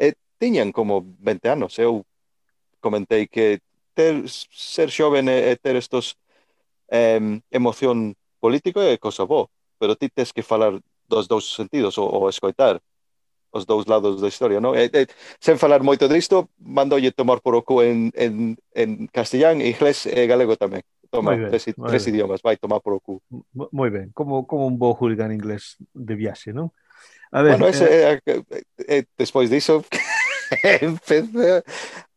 eh, tiñan como 20 anos, eu ¿eh? comentei que ter, ser xoven e, e ter estos eh, emoción político é cosa bo, pero ti tes que falar dos dous sentidos ou, ou escoitar os dous lados da historia, non? E, e, sen falar moito disto, mandolle tomar por o cu en, en, en castellán, inglés e galego tamén. Toma, ben, tres, tres ben. idiomas, vai tomar por o cu. Moi ben, como, como un bo hooligan inglés de viaxe, non? A ver, bueno, ese, eh... eh, eh, despois diso, empecé,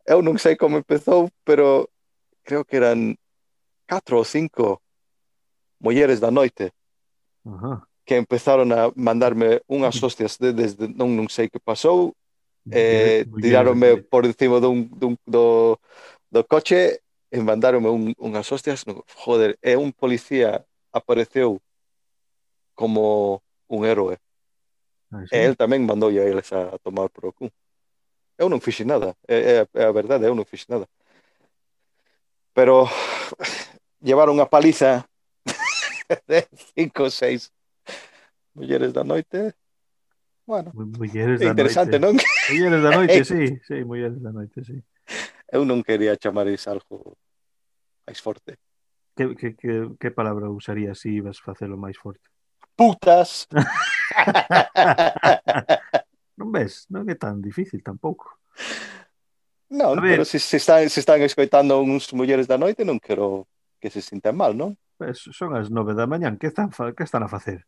eu non sei como empezou, pero creo que eran catro ou cinco mulleres da noite. Ajá. Uh -huh que empezaron a mandarme unhas hostias de, desde non, non sei que pasou, eh, tiraronme por encima dun, dun, do, do coche e mandaronme un, unhas hostias. No, joder, e un policía apareceu como un héroe. Ah, sí. E el tamén mandou a eles a tomar por o cu. Eu non fixe nada, é, é, é a verdade, eu non fixe nada. Pero llevaron a paliza de 5 ou 6 Mulleres da noite. Bueno, mulleres é interesante, noite. non? Mulleres da noite, sí, sí, mulleres da noite, sí. Eu non quería chamar iso algo máis forte. Que, que, que, que palabra usaría se si ibas facelo máis forte? Putas! non ves? Non é tan difícil tampouco. Non, pero se, se, están, se están escoitando uns mulleres da noite non quero que se sintan mal, non? Pues son as nove da mañán, que están, que están a facer?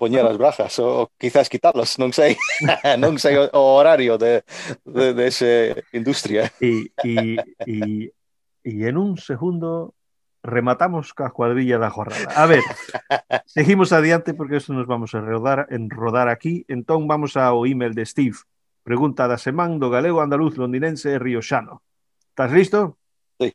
poñer as brazas ou quizás quitarlos, non sei, non sei o horario de, de, de ese industria. E, e, e, e en un segundo rematamos ca cuadrilla da jornada. A ver, seguimos adiante porque eso nos vamos a rodar, en rodar aquí. Entón vamos ao email de Steve. Pregunta da semana do galego andaluz londinense Rioxano. Estás listo? Sí.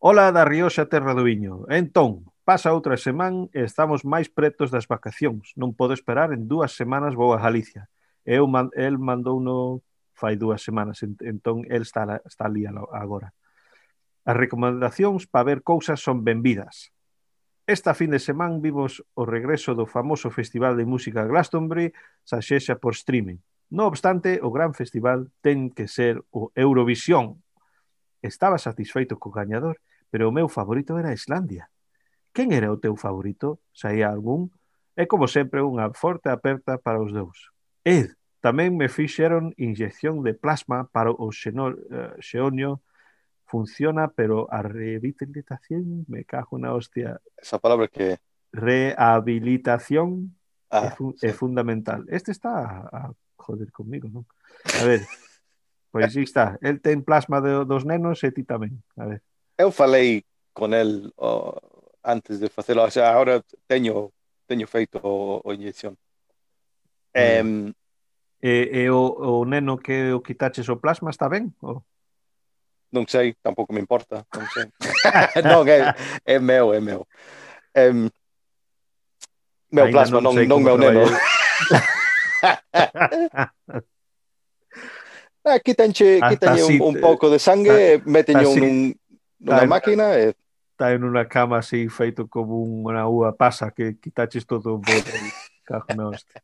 Hola da Rioxa Terra do Viño. Entón, Pasa outra semana e estamos máis pretos das vacacións. Non podo esperar, en dúas semanas vou a Galicia. Eu, man, el mandou no fai dúas semanas, entón el está, está ali agora. As recomendacións para ver cousas son benvidas. Esta fin de semana vimos o regreso do famoso Festival de Música Glastonbury, xa xexa por streaming. No obstante, o gran festival ten que ser o Eurovisión. Estaba satisfeito co gañador, pero o meu favorito era Islandia. Quen era o teu favorito? Saía algún? É como sempre unha forte aperta para os dous. Ed, tamén me fixeron inyección de plasma para o xeno, uh, eh, xeonio funciona, pero a rehabilitación me cago na hostia. Esa palabra que rehabilitación ah, é, fu sí. é fundamental. Este está a, a joder comigo, non? A ver, pois aí está. El ten plasma de, dos nenos e ti tamén. A ver. Eu falei con el o, antes de facelo, o sea, teño teño feito o, o inyección. Mm. Um, e, e o, o neno que o quitaches o plasma está ben? O? Non sei, tampouco me importa, non sei. non, é, é meu, é meu. Um, meu Ainda plasma, non, non, non meu neno. Aquí ah, tenche, aquí tenxe un, un pouco de sangue, meteño un, nunha máquina e está en unha cama así feito como unha uva pasa que quitaches todo o bote cajo na hostia.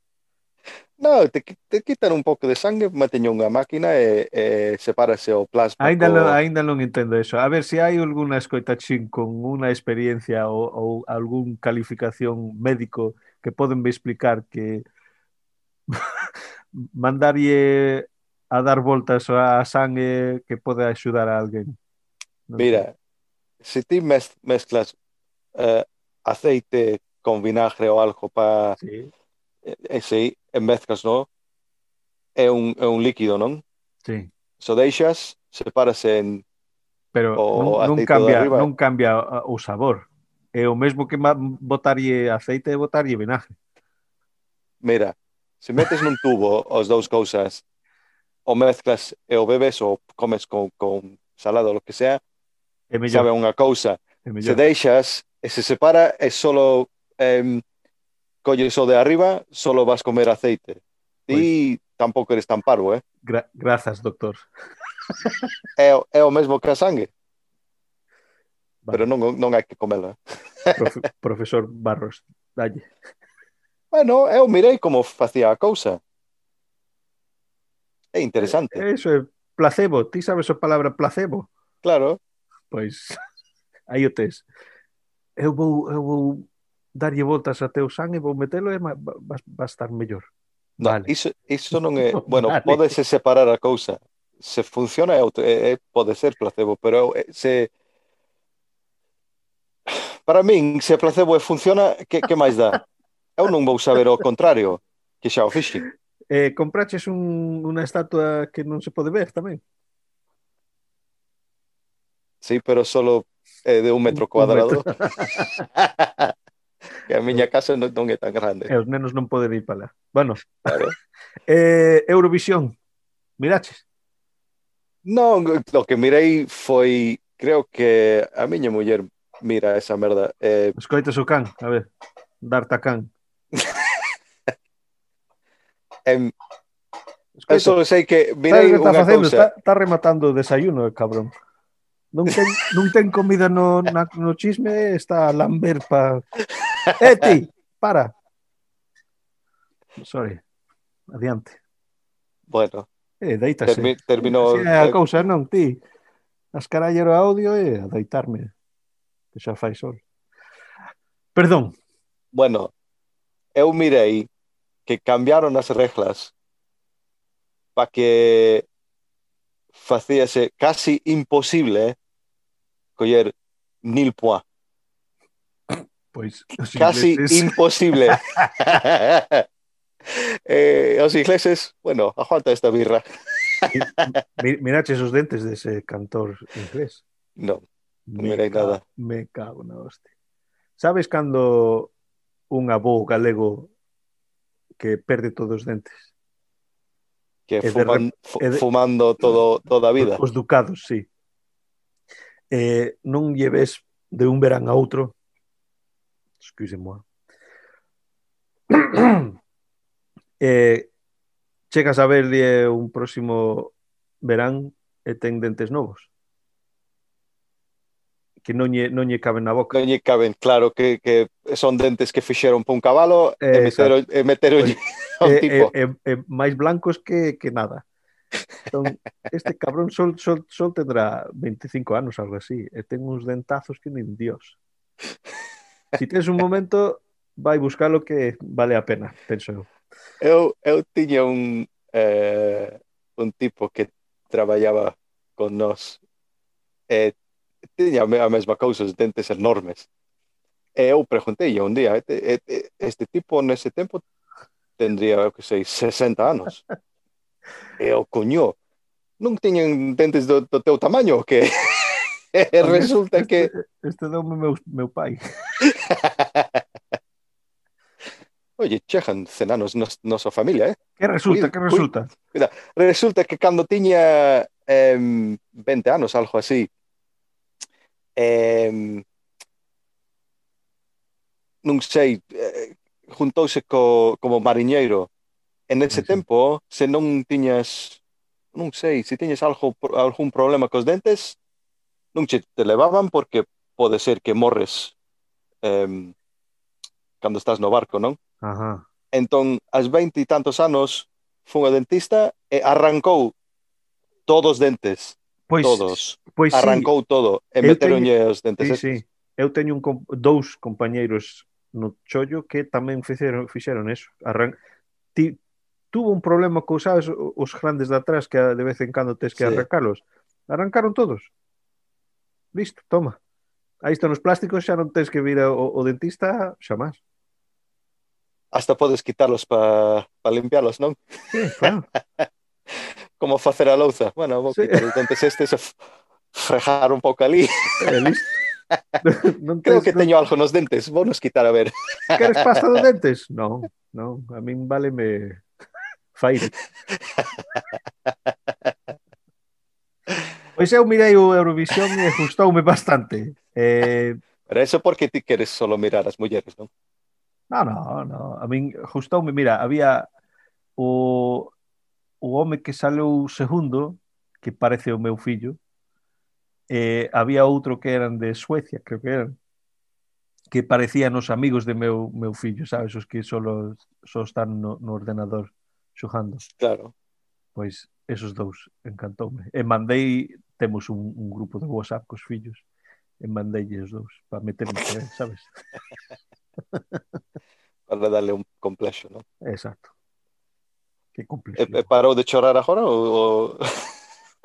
No, te, te quitan un pouco de sangue, meteño unha máquina e, e sepárase o plasma. Ainda, co... ainda non entendo eso. A ver se si hai alguna escoitachín con unha experiencia ou, ou algún calificación médico que poden me explicar que mandarlle a dar voltas a sangue que pode axudar a alguén. No Mira, se ti mezclas eh, aceite con vinagre o algo para sí. Eh, ese mezclas, ¿no? É un, é un líquido, non? Sí. So deixas, sepárase en Pero o non, non cambia, non cambia uh, o sabor. É o mesmo que botarlle aceite e botarlle vinagre. Mira, se metes nun tubo as dous cousas, o mezclas e o bebes ou comes con, con salado, lo que sea, é mellor. sabe unha cousa é se deixas e eh, se separa é solo eh, colles o de arriba solo vas comer aceite e tampouco eres tan parvo eh? Gra grazas doctor é, é o mesmo que a sangue vale. pero non, non hai que comela Prof, profesor Barros dalle bueno, eh, eu mirei como facía a cousa é interesante. Eso é placebo. Ti sabes a palabra placebo? Claro pois aí o tes. Eu vou, eu vou darlle voltas a teu sangue, vou metelo e vas, vas estar mellor. No, vale. iso, iso non é... Bueno, vale. podese separar a cousa. Se funciona, é, é, pode ser placebo, pero é, se... Para min, se placebo e funciona, que, que máis dá? Eu non vou saber o contrario, que xa o fixen. Eh, compraches un, unha estatua que non se pode ver tamén? Sí, pero solo eh, de un metro cuadrado. Un metro. que a miña casa non, non é tan grande. E os nenos non poden ir para lá. Bueno, claro. eh, Eurovisión, miraches? Non, o que mirei foi, creo que a miña muller mira esa merda. Eh... Escoitas o can, a ver, darta can. em, Escoita. Eso sei que mirei unha cousa. Está, está rematando o desayuno, cabrón. Ten, non ten comida no, na, no chisme, está a lamber pa... Eh, ti, para. Sorry. Adiante. Bueno. Eh, deítase. Termi, terminou... Si é a cousa, non, ti. As carallero audio e a deitarme. Que xa fai sol. Perdón. Bueno, eu mirei que cambiaron as reglas para que facíase casi imposible coller nil point. Pois, Casi ingleses... imposible. eh, os ingleses, bueno, aguanta esta birra. Miraches os dentes dese cantor inglés? Non. non mirei nada. Me cago na hostia. Sabes cando un avó galego que perde todos os dentes? Que de fuman, de- fumando todo, toda a vida. Os ducados, sí. eh, non lle ves de un verán a outro excuse moi eh, chegas a verlle un próximo verán e ten dentes novos que non lle, non lle caben na boca. Non lle caben, claro, que, que son dentes que fixeron para un cabalo eh, e meteron, e meteron e, tipo. E, e, e, máis blancos que, que nada. Entón, este cabrón sol, sol, sol tendrá 25 anos, algo así, e ten uns dentazos que nin dios. Si tens un momento, vai buscar o que vale a pena, penso eu. Eu, eu tiña un, eh, un tipo que traballaba con nós e eh, tiña a mesma cousa, os dentes enormes. E eu preguntei un día, este, este tipo nese tempo tendría, eu que sei, 60 anos. E o coño, non teñen dentes do, do teu tamaño, que resulta que... Este deu meu, meu pai. Oye, chejan cenanos nos, nosa familia, eh? Que resulta, cuida, que resulta? Cuida. Resulta que cando tiña eh, 20 anos, algo así, eh, non sei, eh, juntouse co, como mariñeiro en ese sí. tempo, se non tiñas, non sei, se tiñas algo, algún problema cos dentes, non che te levaban porque pode ser que morres eh, cando estás no barco, non? Ajá. Entón, ás 20 e tantos anos, fun ao dentista e arrancou todos os dentes. Pois, todos. Pois arrancou sí. todo e meteronlle os dentes. Sí, estes. sí. Eu teño un, dous compañeiros no chollo que tamén fixeron, fixeron eso. Arran... Ti, tuvo un problema co, sabes, os grandes de atrás que de vez en cando tes que sí. arrancalos. Arrancaron todos. Listo, toma. Aí están os plásticos, xa non tens que vir ao, ao dentista xa máis. Hasta podes quitarlos para pa limpiarlos, non? Sí, claro. Como facer a louza. Bueno, vou sí. quitar os dentes estes e frejar un pouco ali. É, listo. non tens, Creo que non... teño algo nos dentes, vou nos quitar a ver. Queres pasta dos dentes? Non, non, a min vale me faded. pois eu mirei o Eurovisión e gustoume bastante. Eh, Pero eso porque ti queres solo mirar as mulleres, non? No, no, no. A min gustoume, mira, había o, o home que saleu segundo, que parece o meu fillo, eh, había outro que eran de Suecia, creo que eran, que parecían os amigos de meu, meu fillo, sabes, os que solo, só están no, no ordenador xogando. Claro. Pois esos dous encantoume. E mandei, temos un, un grupo de WhatsApp cos fillos, e mandei os dous para meterme, sabes? para darle un complexo, non? Exacto. Que complexo. E, parou de chorar agora ou...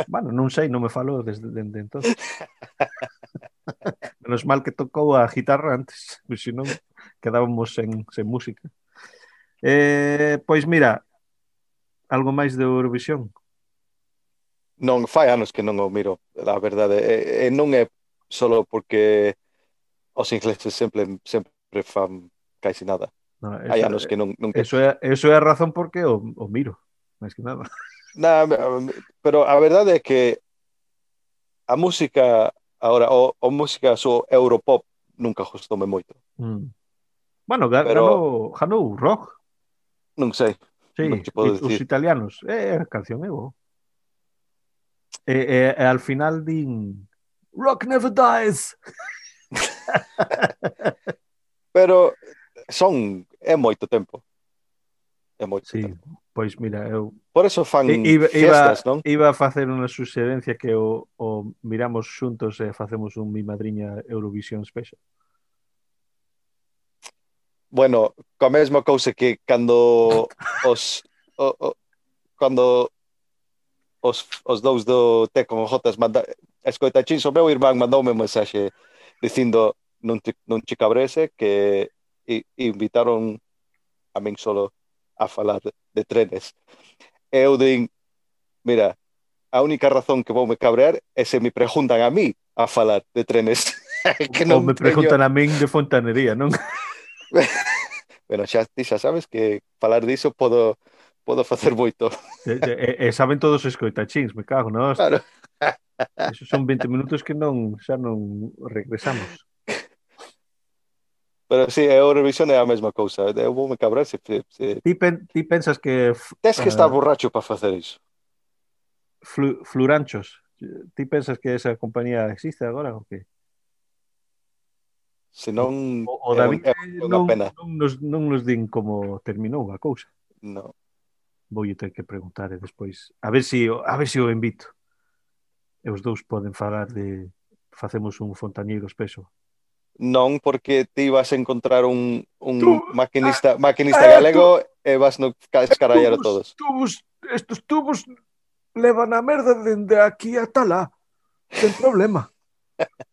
Bueno, non sei, non me falou desde, desde entón. Menos mal que tocou a guitarra antes, pois senón quedábamos sen, sen música. Eh, pois mira, algo máis de Eurovisión? Non, fai anos que non o miro, a verdade. E, e non é solo porque os ingleses sempre sempre fan casi nada. No, eso, Hai anos que non, non que... Eso é, eso é a razón porque o, o miro, máis que nada. Nah, pero a verdade é que a música agora, o, o música so Europop nunca gustoume moito. Mm. Bueno, ganou, pero... ganou rock. Non sei, Sí, os decir? italianos. É, a canción é boa. E, e, e, al final din Rock never dies. Pero son é moito tempo. É moito sí, tempo. Pois mira, eu Por eso fan iba, fiestas, iba, non? Iba a facer unha suxerencia que o, o miramos xuntos e facemos un Mi Madriña Eurovisión Special bueno, coa mesma cousa que cando os o, o, cando os, os dous do T con Jotas manda, escoitachín, o meu irmán mandoume un mensaxe dicindo non te, non te cabrese que i, invitaron a min solo a falar de trenes. E eu din, mira, a única razón que vou me cabrear é se me preguntan a mí a falar de trenes. que non o me preguntan teño... a min de fontanería, non? bueno, xa, ti xa sabes que falar diso podo, podo facer moito. E, eh, e, eh, e eh, saben todos os coitachins, me cago, non? Claro. Eso son 20 minutos que non xa non regresamos. Pero sí, a Eurovisión é a mesma cousa. Eu vou me cabrar se... se... Ti, pen, ti pensas que... Tes que estar uh, borracho para facer iso. Flu, fluranchos. Ti pensas que esa compañía existe agora ou que? Senón o, o David é, é non, pena. non, nos, non nos din como terminou a cousa. No. vou ter que preguntar e despois a ver si a ver se si o invito. E os dous poden falar de facemos un fontañeiro espeso. Non, porque ti vas a encontrar un, un tú, maquinista, ah, maquinista eh, galego tú, e vas no escarallar a todos. Tubos, estos tubos levan a merda dende aquí ata lá. Sen problema.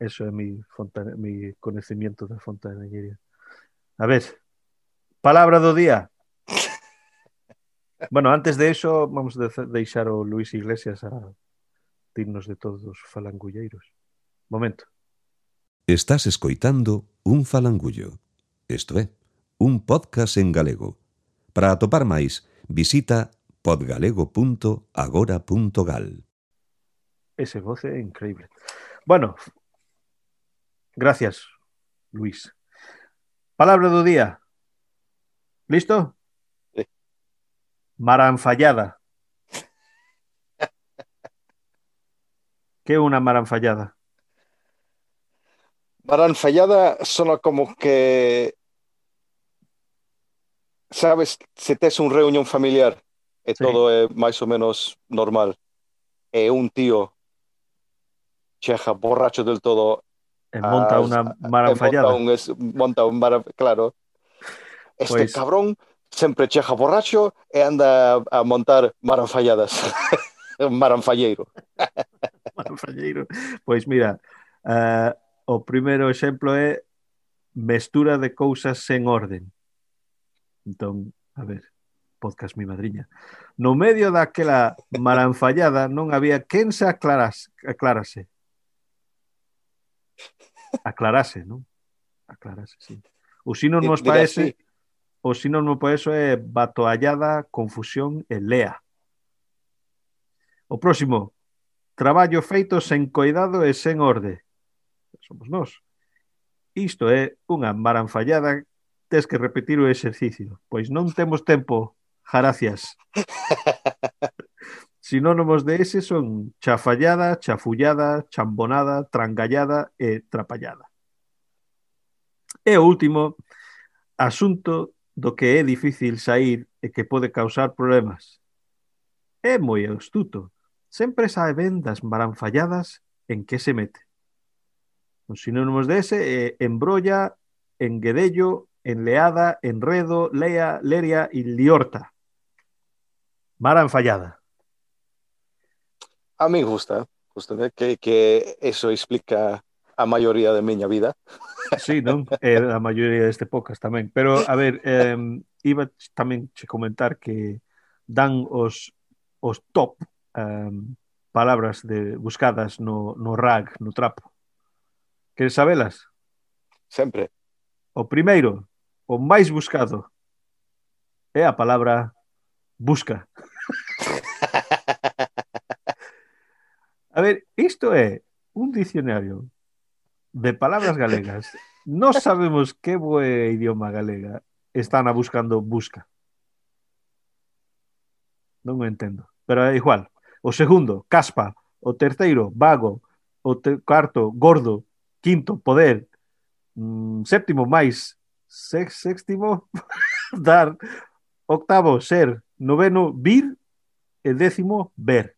Eso é mi, fontana, mi conocimiento de fontanería. A ver, palabra do día. Bueno, antes de eso, vamos a deixar o Luis Iglesias a dirnos de todos os falangulleiros. Momento. Estás escoitando un falangullo. Isto é, un podcast en galego. Para atopar máis, visita podgalego.agora.gal. Ese voce é increíble. Bueno, gracias, Luis. Palabra do día. Listo? Sí. Maranfallada. que é unha maranfallada? Maranfallada sona como que sabes, se tes un reunión familiar e sí. todo é máis ou menos normal e un tío cheja borracho del todo Eh, ah, monta ah, unha maranfallada. Eh, monta un, es, monta un mara, claro. Este pues... cabrón sempre chega borracho e anda a montar maranfalladas. Maranfalleiro. Maranfalleiro. Pois mira, uh, o primeiro exemplo é mestura de cousas sen orden. Entón, a ver, podcast mi madriña. No medio daquela maranfallada non había quen se aclarase, aclarase Aclarase, non? Aclarase, sí. O sinónimo eh, para ese O sinónimo para eso é batoallada, confusión e lea. O próximo, traballo feito sen coidado e sen orde. Somos nós. Isto é unha maranfallada, tes que repetir o exercicio, pois non temos tempo. Gracias. Sinónimos de ese son chafallada, chafullada, chambonada, trangallada e trapallada. E o último, asunto do que é difícil sair e que pode causar problemas. É moi astuto, sempre sae ben das maranfalladas en que se mete. Os sinónimos dese é embrolla, enguedello, enleada, enredo, lea, leria e liorta. Maranfallada. A mí gusta, gustame que, que eso explica a maioría de miña vida. Sí, non? É eh, a maioría deste podcast tamén. Pero, a ver, eh, iba tamén che comentar que dan os, os top eh, palabras de buscadas no, no rag, no trapo. Queres sabelas? Sempre. O primeiro, o máis buscado, é a palabra busca. A ver, isto é un dicionario de palabras galegas. Non sabemos que boe idioma galega están a buscando busca. Non o entendo, pero é igual. O segundo, caspa. O terceiro, vago. O te cuarto, gordo. Quinto, poder. Mm, séptimo, máis. Sex, séptimo, dar. Octavo, ser. Noveno, vir. E décimo, ver.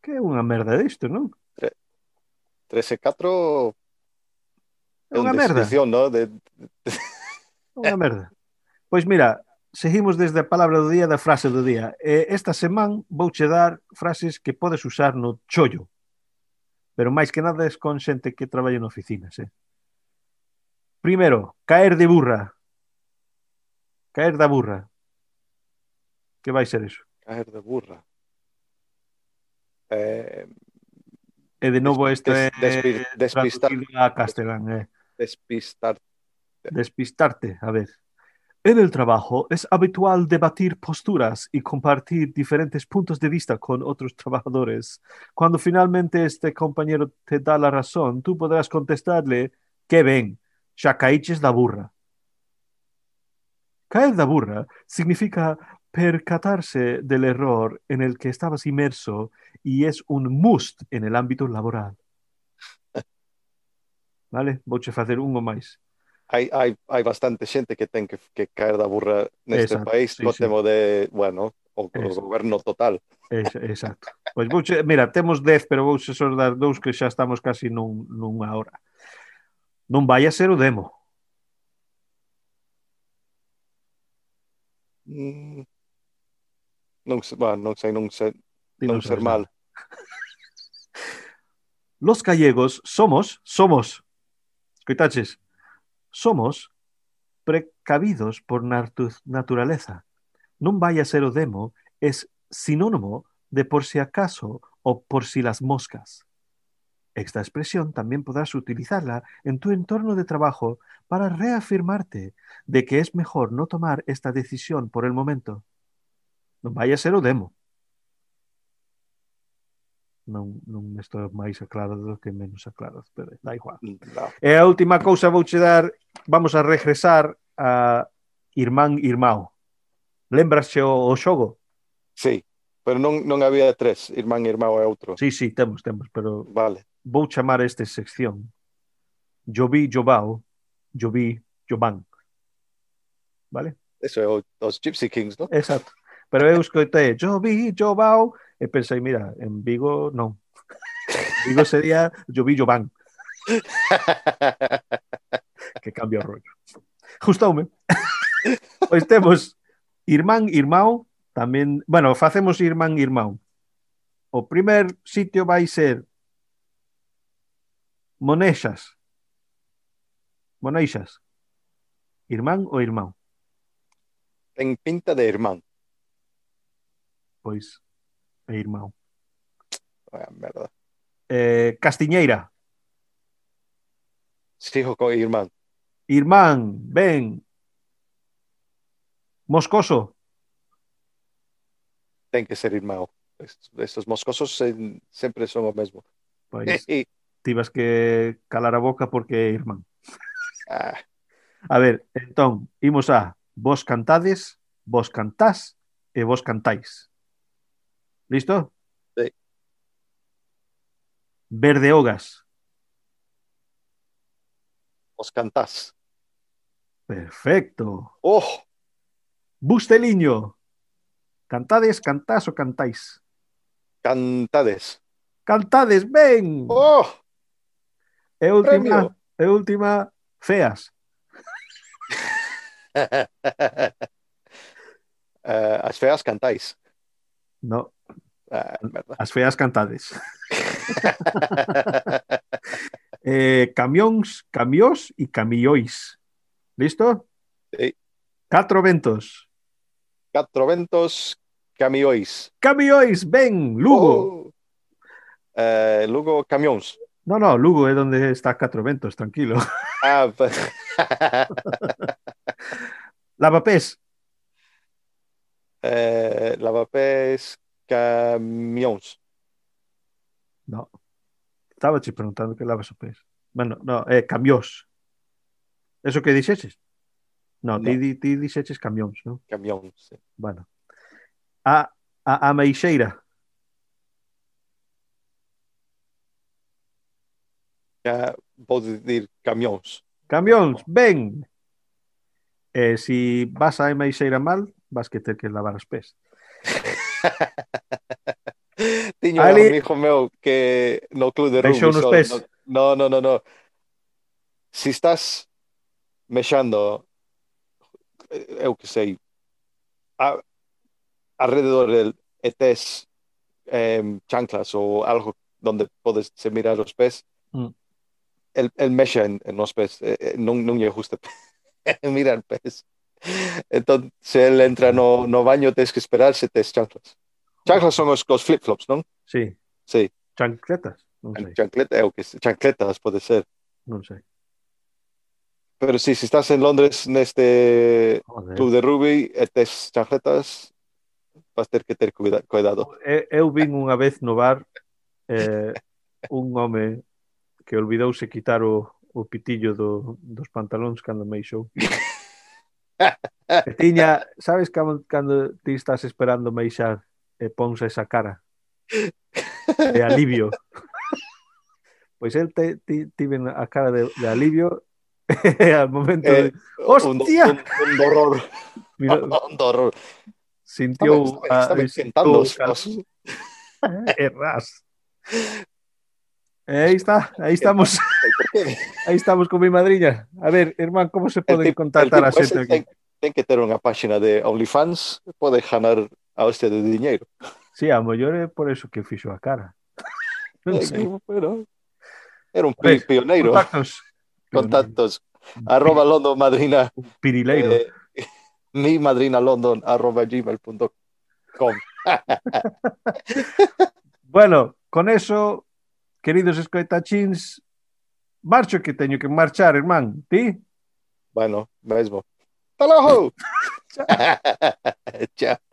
Que é unha merda isto, non? 13 4 é unha merda. ¿no? De... Unha merda. Pois mira, seguimos desde a palabra do día da frase do día. E esta semana vou che dar frases que podes usar no chollo. Pero máis que nada es con xente que traballa en oficinas, eh? Primeiro, caer de burra. Caer da burra. Que vai ser eso? Caer de burra. Eh, de este Des- despi- despistar- a eh. Despistar. Despistarte, a ver. En el trabajo es habitual debatir posturas y compartir diferentes puntos de vista con otros trabajadores. Cuando finalmente este compañero te da la razón, tú podrás contestarle, que ven, xa caíches da burra. Caer da burra significa percatarse del error en el que estabas inmerso y es un must en el ámbito laboral. Vale? Vouche facer un o máis. Hai, hai, hai bastante xente que ten que, que caer da burra neste exacto, país sí, co sí. temo de, bueno, o, o goberno total. Es, exacto. Pois vouche, mira, temos 10, pero vouche só dar dous que xa estamos casi nun, nunha hora. Non vai a ser o demo. Mm. Non, bueno, non sei, non ser mal. Los gallegos somos, somos, escoitaches, somos precavidos por natu- naturaleza. Non vai a ser o demo, es sinónimo de por si acaso o por si las moscas. Esta expresión también podrás utilizarla en tu entorno de trabajo para reafirmarte de que es mejor no tomar esta decisión por el momento. Non vai a ser o demo. Non, non estou máis aclarado que menos aclarado, pero da igual. No. E a última cousa vouche dar, vamos a regresar a Irmán Irmao. Lembrasche o, o xogo? Sí, pero non, non había tres, irmán, irmão e outro. Sí, sí, temos, temos, pero Vale. vou chamar este sección Jovi Jobao, Jovi Jovan. Vale? Eso é os Gypsy Kings, non? Exacto. Pero eu escoitei, Jovi, Jovao, e pensei, mira, en Vigo non. En Vigo sería Jovi, Jovan. que cambia o rollo. Gustoume. Pois temos Irmán, Irmão, tamén, bueno, facemos Irmán, Irmão. O primer sitio vai ser Monexas. Moneixas. Irmán ou irmão? Ten pinta de irmán pois é irmão. Vaya merda. Eh, Castiñeira. Sigo con Irmán. Irmán, ben. Moscoso. Ten que ser irmão. Estos moscosos sempre son o mesmo. Pois, tivas que calar a boca porque é Irmán. Ah. A ver, entón, imos a vos cantades, vos cantás e vos cantáis. Listo? Sí. Verdeogas. os cantás. Perfecto. Oh, Busteliño. Cantades, cantás ou cantáis? cantades. Cantades, ben. Oh, e última, e última, feas. Eh, as feas cantáis. No, Ah, as feas cantades. Eh, camións, camiós e. Listo? Sí. Catro ventos. Catro ventos, camióis. Camióis, ben, Lugo. Oh. Eh, Lugo, camións. No, no, Lugo é onde está Catro Ventos, tranquilo. Ah, pa- Lavapés, eh, lavapés, camións. No. Estaba te preguntando que lavas o pés. Bueno, no, eh, é camiões. Eso que dixeches? No, no. ti, ti dixeches camións, non? Camións, sí. Bueno. A, a, a meixeira. Ca, vou dicir camións. Camións, ben! Eh, si vas a meixeira mal, vas que ter que lavar os pés. Tiño Ali- un amigo meu que no club de rugby só- pés. No, no, no, no. Si estás mexando eh, eu que sei a, alrededor del e tes em, chanclas ou algo donde podes se mirar os pés Mm. el, el mexa en, en os pés eh, eh, non, non lle gusta mirar pés entón, se el entra no, no baño, tens que esperar se tes chanclas. Chanclas son os, os flip-flops, non? Sí. Sí. Chancletas? Non sei. Chancleta, é o que, chancletas pode ser. Non sei. Pero sí, se estás en Londres neste Joder. club de rugby e tes chancletas, vas ter que ter cuidado. Eu vin unha vez no bar eh, un home que olvidouse quitar o, o pitillo do, dos pantalóns cando me eixou. tiña, sabes cando, cando ti estás esperando meixar e pons esa cara de alivio? Pois el te, ti, tiven a cara de, de alivio al momento Eh, de, ¡Hostia! Un, un, un horror. mira, un horror. sintió Estaba, estaba, estaba quentando os, os, e ras. E aí está, aí estamos. Aí estamos con mi madriña. A ver, hermán, como se tipo- contactar a ese aquí? ten que ter unha página de OnlyFans, pode ganar a hostia de diñeiro. Sí, a mellor é por eso que fixo a cara. Non Eh, sei. Pero era un ver, pioneiro. Contactos. Contactos. Arroba London Madrina. Pirileiro. eh, mi madrina London arroba gmail.com. Bueno, con eso, queridos escoitachins, marcho que teño que marchar, hermán. Ti? Bueno, mesmo. Hasta luego. Chao.